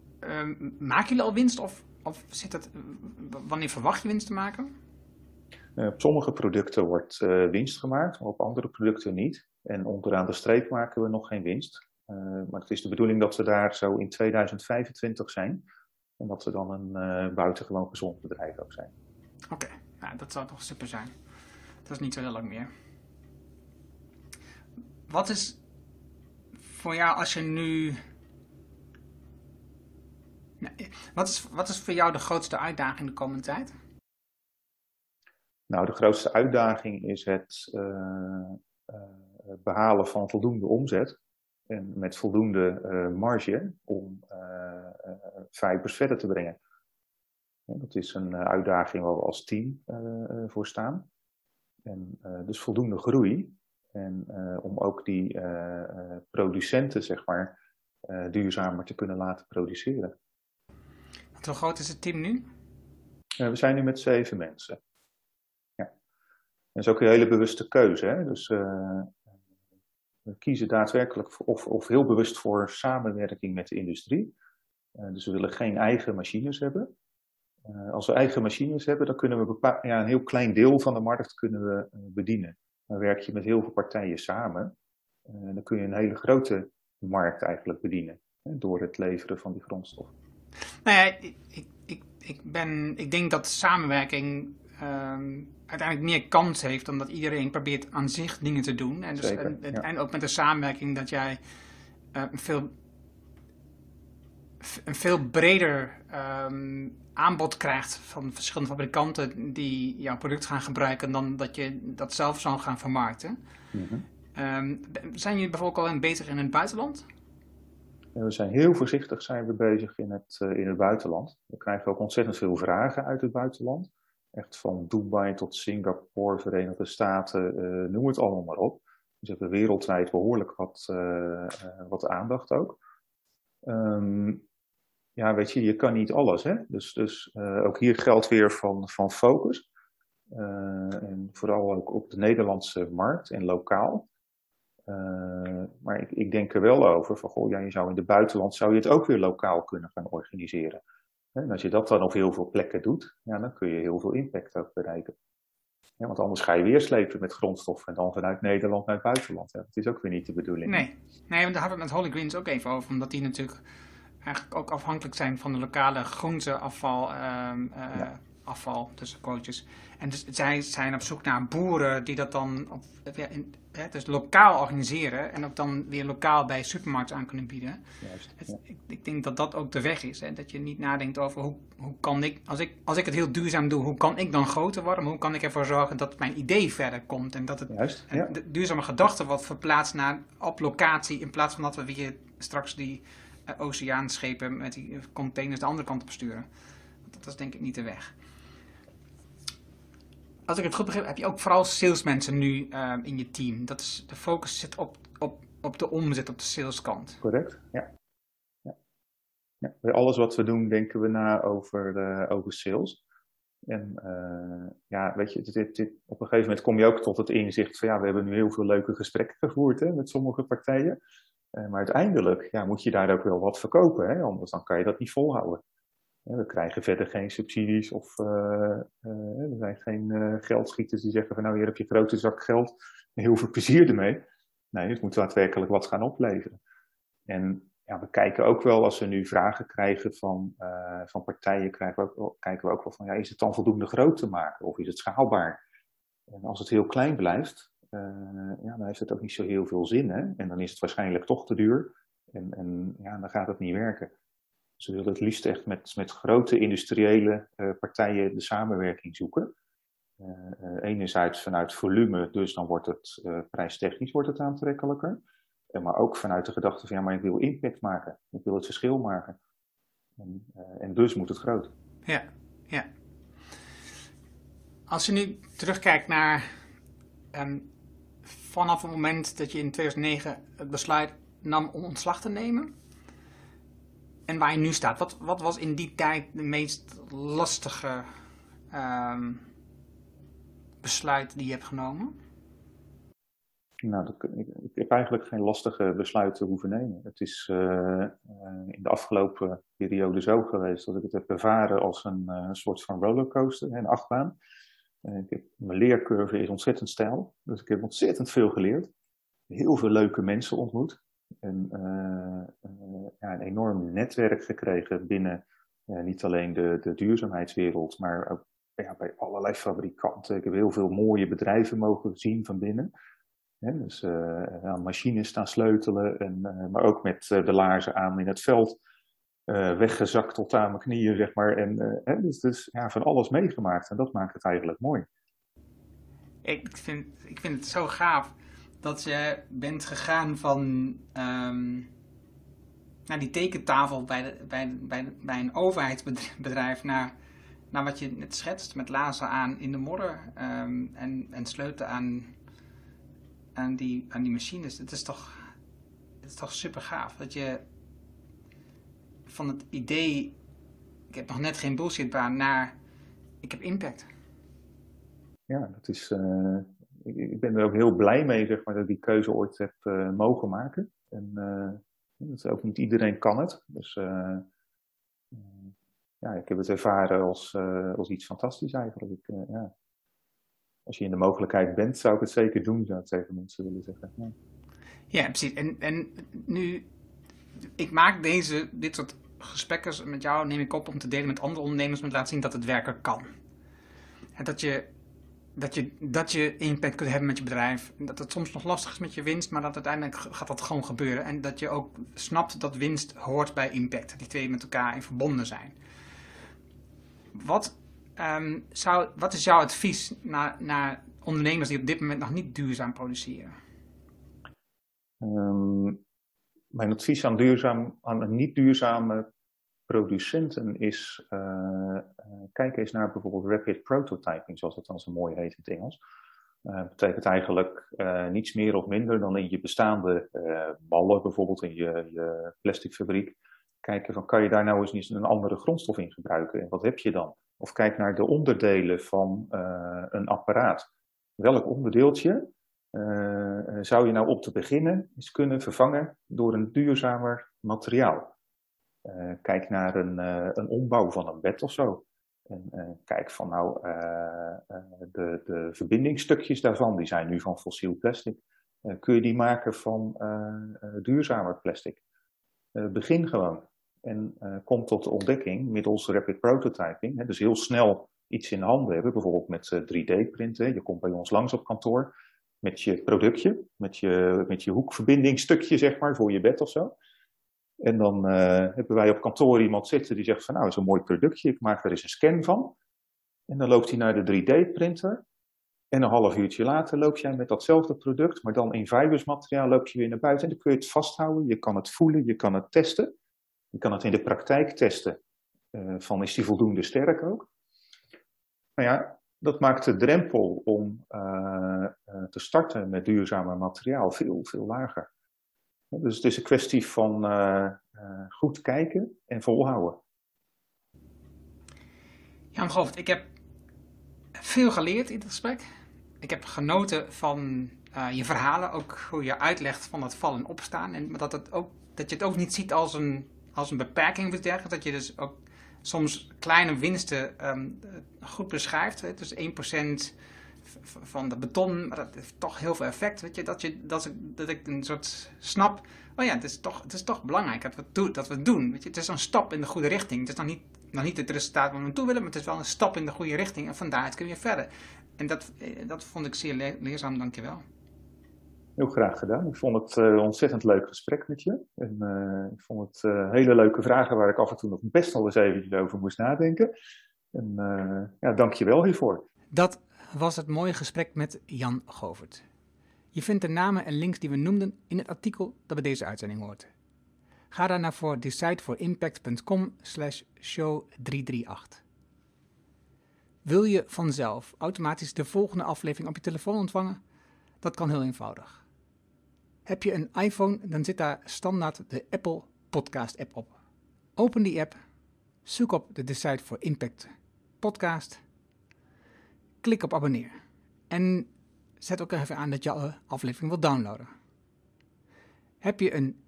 maken jullie al winst of of zit het, wanneer verwacht je winst te maken? Uh, op sommige producten wordt uh, winst gemaakt, maar op andere producten niet. En onderaan de streep maken we nog geen winst. Uh, maar het is de bedoeling dat we daar zo in 2025 zijn. En dat we dan een buitengewoon gezond bedrijf ook zijn. Oké, okay. dat zou toch super zijn. Dat is niet zo heel lang meer. Wat is voor jou als je nu wat is, wat is voor jou de grootste uitdaging de komende tijd? Nou, de grootste uitdaging is het uh, uh, behalen van voldoende omzet en met voldoende uh, marge om fibers verder te brengen. dat is een uitdaging waar we als team voor staan. En dus voldoende groei. En om ook die producenten, zeg maar, duurzamer te kunnen laten produceren. Hoe groot is het team nu? we zijn nu met zeven mensen. Ja. Dat is ook een hele bewuste keuze. Hè? Dus uh, we kiezen daadwerkelijk of, of heel bewust voor samenwerking met de industrie. Uh, dus we willen geen eigen machines hebben. Als we eigen machines hebben, dan kunnen we ja, een heel klein deel van de markt kunnen we bedienen. Dan werk je met heel veel partijen samen. dan kun je een hele grote markt eigenlijk bedienen. Hè, door het leveren van die grondstoffen. Nou ja, ik, ik, ik, ben, ik denk dat samenwerking um, uiteindelijk meer kans heeft, omdat iedereen probeert aan zich dingen te doen. En, dus, en, en, ook met de samenwerking dat jij uh, veel, een veel breder um, aanbod krijgt van verschillende fabrikanten die jouw product gaan gebruiken dan dat je dat zelf zou gaan vermarkten. Mm -hmm. um, zijn jullie bijvoorbeeld al bezig in het buitenland? We zijn heel voorzichtig zijn we bezig in het, uh, in het buitenland. We krijgen ook ontzettend veel vragen uit het buitenland. Echt van Dubai tot Singapore, Verenigde Staten, uh, noem het allemaal maar op. Dus we hebben wereldwijd behoorlijk wat, uh, wat aandacht ook. Um, ja, weet je, je kan niet alles. Hè? Dus, dus ook hier geldt weer van, van focus. en vooral ook op de Nederlandse markt en lokaal. Uh, maar ik, ik, denk er wel over van, goh, ja, je zou in het buitenland zou je het ook weer lokaal kunnen gaan organiseren. En als je dat dan op heel veel plekken doet, ja, dan kun je heel veel impact ook bereiken. Ja, want anders ga je weer slepen met grondstoffen en dan vanuit Nederland naar het buitenland. Ja, dat is ook weer niet de bedoeling. Nee, nee want daar hadden we het met Holy Greens ook even over, omdat die natuurlijk eigenlijk ook afhankelijk zijn van de lokale groenteafval. Uh, ja afval, tussen quotes. En dus zij zijn op zoek naar boeren die dat dan op, ja, in, hè, dus lokaal organiseren en ook dan weer lokaal bij supermarkten aan kunnen bieden. Juist, het, ik, ik, denk dat dat ook de weg is. Hè? Dat je niet nadenkt over hoe, hoe kan ik als, ik, als ik het heel duurzaam doe, hoe kan ik dan groter worden? hoe kan ik ervoor zorgen dat mijn idee verder komt? En dat het Juist, ja. de duurzame gedachte wordt verplaatst naar op locatie in plaats van dat we weer straks die uh, oceaanschepen met die containers de andere kant op sturen. Dat is denk ik niet de weg. Als ik het goed begrijp, heb je ook vooral salesmensen nu ehm, in je team. Dat is, de focus zit op, op, op de omzet, op de saleskant. Correct, ja. ja. Bij alles wat we doen, denken we na over, uh, over sales. En uh, ja, weet je, dit, dit, op een gegeven moment kom je ook tot het inzicht van ja, we hebben nu heel veel leuke gesprekken gevoerd hè, met sommige partijen. Uh, maar uiteindelijk ja, moet je daar ook wel wat verkopen, hè, anders dan kan je dat niet volhouden. We krijgen verder geen subsidies of uh, er zijn geen uh, geldschieters die zeggen van nou hier heb je een grote zak geld, heel veel plezier ermee. Nee, het moet daadwerkelijk wat gaan opleveren. En ja, we kijken ook wel als we nu vragen krijgen van, van partijen, we ook, kijken we ook wel van ja, is het dan voldoende groot te maken of is het schaalbaar? En als het heel klein blijft, ja, dan heeft het ook niet zo heel veel zin hè? en dan is het waarschijnlijk toch te duur en, en ja, dan gaat het niet werken. Ze willen het liefst echt met, met grote industriële uh, partijen de samenwerking zoeken. Uh, enerzijds vanuit volume, dus dan wordt het prijstechnisch wordt het aantrekkelijker. maar ook vanuit de gedachte van ja, maar ik wil impact maken. Ik wil het verschil maken. En, en dus moet het groot. Ja, ja. Als je nu terugkijkt naar um, vanaf het moment dat je in 2009 het besluit nam om ontslag te nemen en waar je nu staat. Wat, wat was in die tijd de meest lastige um, besluit die je hebt genomen? Nou, ik, ik, heb eigenlijk geen lastige besluiten hoeven nemen. Het is uh, uh, in de afgelopen periode zo geweest dat ik het heb ervaren als een uh, soort van rollercoaster, een achtbaan. Ik mijn leercurve is ontzettend stijl, dus ik heb ontzettend veel geleerd. Heel veel leuke mensen ontmoet een, uh, uh, ja, een enorm netwerk gekregen binnen uh, niet alleen de, de duurzaamheidswereld, maar ook ja, bij allerlei fabrikanten. Ik heb heel veel mooie bedrijven mogen zien van binnen. dus aan machines staan sleutelen, en, maar ook met de laarzen aan in het veld. weggezakt tot aan mijn knieën, zeg maar. En, dus, dus ja, van alles meegemaakt. En dat maakt het eigenlijk mooi. Ik vind, ik vind het zo gaaf dat je bent gegaan van um, naar die tekentafel bij, bij, bij, bij een overheidsbedrijf naar, naar wat je net schetst met lazen aan in de modder um, en, en sleutelen aan, aan, die, aan die machines. Het is toch, het is toch super gaaf dat je van het idee, ik heb nog net geen bullshitbaan, naar ik heb impact. Ja, dat is, uh, ik, ben er ook heel blij mee, zeg maar, dat ik die keuze ooit heb uh, mogen maken. En uh, dat is ook niet iedereen kan het. Dus uh, ja, ik heb het ervaren als, als iets fantastisch eigenlijk. Ik, ja. Als je in de mogelijkheid bent, zou ik het zeker doen, zou ik tegen mensen willen zeggen. Ja, ja precies. En, en nu, ik maak deze, dit soort gesprekken met jou, neem ik op om te delen met andere ondernemers, om te laten zien dat het werken kan. En dat je dat je, dat je impact kunt hebben met je bedrijf. Dat het soms nog lastig is met je winst, maar dat uiteindelijk gaat dat gewoon gebeuren. En dat je ook snapt dat winst hoort bij impact. Die twee met elkaar in verbonden zijn. Wat, um, zou, wat is jouw advies naar, naar ondernemers die op dit moment nog niet duurzaam produceren? Um, mijn advies aan, duurzaam, aan niet duurzame producenten is, uh, kijk eens naar bijvoorbeeld rapid prototyping, zoals dat dan zo mooi heet in het Engels. Uh, betekent eigenlijk niets meer of minder dan in je bestaande ballen, bijvoorbeeld in je, je plasticfabriek. Kijken van, kan je daar nou eens een andere grondstof in gebruiken en wat heb je dan? Of kijk naar de onderdelen van een apparaat. Welk onderdeeltje zou je nou op te beginnen eens kunnen vervangen door een duurzamer materiaal? Uh, kijk naar een, uh, een ombouw van een bed of zo. En uh, kijk van nou, de, de verbindingstukjes daarvan, die zijn nu van fossiel plastic. kun je die maken van duurzamer plastic? begin gewoon. En kom tot de ontdekking middels rapid prototyping. Hè, dus heel snel iets in handen hebben, bijvoorbeeld met 3D-printen. Je komt bij ons langs op kantoor met je productje, met je, met je hoekverbindingstukje, zeg maar, voor je bed of zo. En dan uh, hebben wij op kantoor iemand zitten die zegt van nou, is een mooi productje, ik maak er eens een scan van. En dan loopt hij naar de 3D-printer. En een half uurtje later loop jij met datzelfde product, maar dan in fibersmateriaal loop je weer naar buiten. En dan kun je het vasthouden, je kan het voelen, je kan het testen. Je kan het in de praktijk testen, uh, van is die voldoende sterk ook. Nou ja, dat maakt de drempel om te starten met duurzamer materiaal veel, veel lager. Dus het is een kwestie van goed kijken en volhouden. Jan Govert, ik heb veel geleerd in het gesprek. Ik heb genoten van uh, je verhalen, ook hoe je uitlegt van het vallen en opstaan. En dat, het ook, dat je het ook niet ziet als een, als een beperking of. Dat je dus ook soms kleine winsten um, goed beschrijft. Dus 1% van de beton, maar dat heeft toch heel veel effect. Weet je? Dat, je, dat, ik, dat ik een soort snap, oh ja, het is toch, het is toch belangrijk dat we het doen. Dat we het, doen weet je? het is een stap in de goede richting. Het is nog niet, nog niet het resultaat waar we naartoe willen, maar het is wel een stap in de goede richting. En van daaruit kun je verder. En dat, eh, dat vond ik zeer leerzaam, dankjewel. Heel graag gedaan. Ik vond het een uh, ontzettend leuk gesprek met je. En uh, ik vond het uh, hele leuke vragen waar ik af en toe nog best wel eens eventjes over moest nadenken. En ja, dank je wel hiervoor. Dat was het mooie gesprek met Jan Govert. Je vindt de namen en links die we noemden in het artikel dat bij deze uitzending hoort. Ga naar voor decideforimpact.com slash show 338. Wil je vanzelf automatisch de volgende aflevering op je telefoon ontvangen? Dat kan heel eenvoudig. Heb je een iPhone, dan zit daar standaard de Apple Podcast app op. Open die app, zoek op de Decide for Impact podcast, klik op abonneer en zet ook even aan dat je alle aflevering wilt downloaden. Heb je een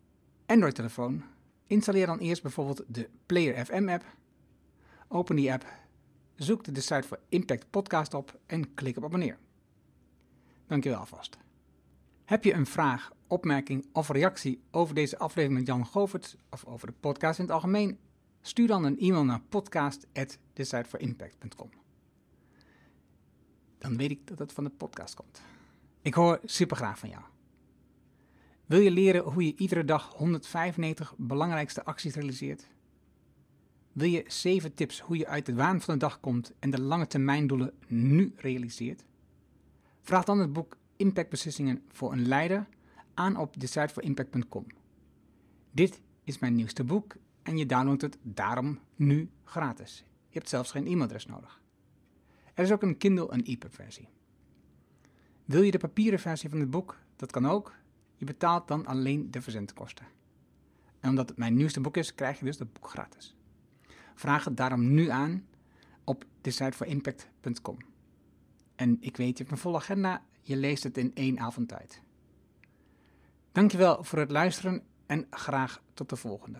Android-telefoon, installeer dan eerst bijvoorbeeld de Player FM app, open die app, zoek de Decide for Impact podcast op en klik op abonneer. Dankjewel alvast. Heb je een vraag, opmerking of reactie over deze aflevering met Jan Govert of over de podcast in het algemeen? Stuur dan een e-mail naar podcast.decideforimpact.com. Dan weet ik dat het van de podcast komt. Ik hoor super graag van jou. Wil je leren hoe je iedere dag 195 belangrijkste acties realiseert? Wil je 7 tips hoe je uit de waan van de dag komt en de lange termijn doelen nu realiseert? Vraag dan het boek Impactbeslissingen voor een leider aan op decideforimpact.com. Dit is mijn nieuwste boek en je downloadt het daarom nu gratis. Je hebt zelfs geen e-mailadres nodig. Er is ook een Kindle en EPUB versie. Wil je de papieren versie van het boek? Dat kan ook. Je betaalt dan alleen de verzendkosten. En omdat het mijn nieuwste boek is, krijg je dus dat boek gratis. Vraag het daarom nu aan op decideforimpact.com. En ik weet, je hebt een volle agenda, je leest het in één avond tijd. Dankjewel voor het luisteren en graag tot de volgende.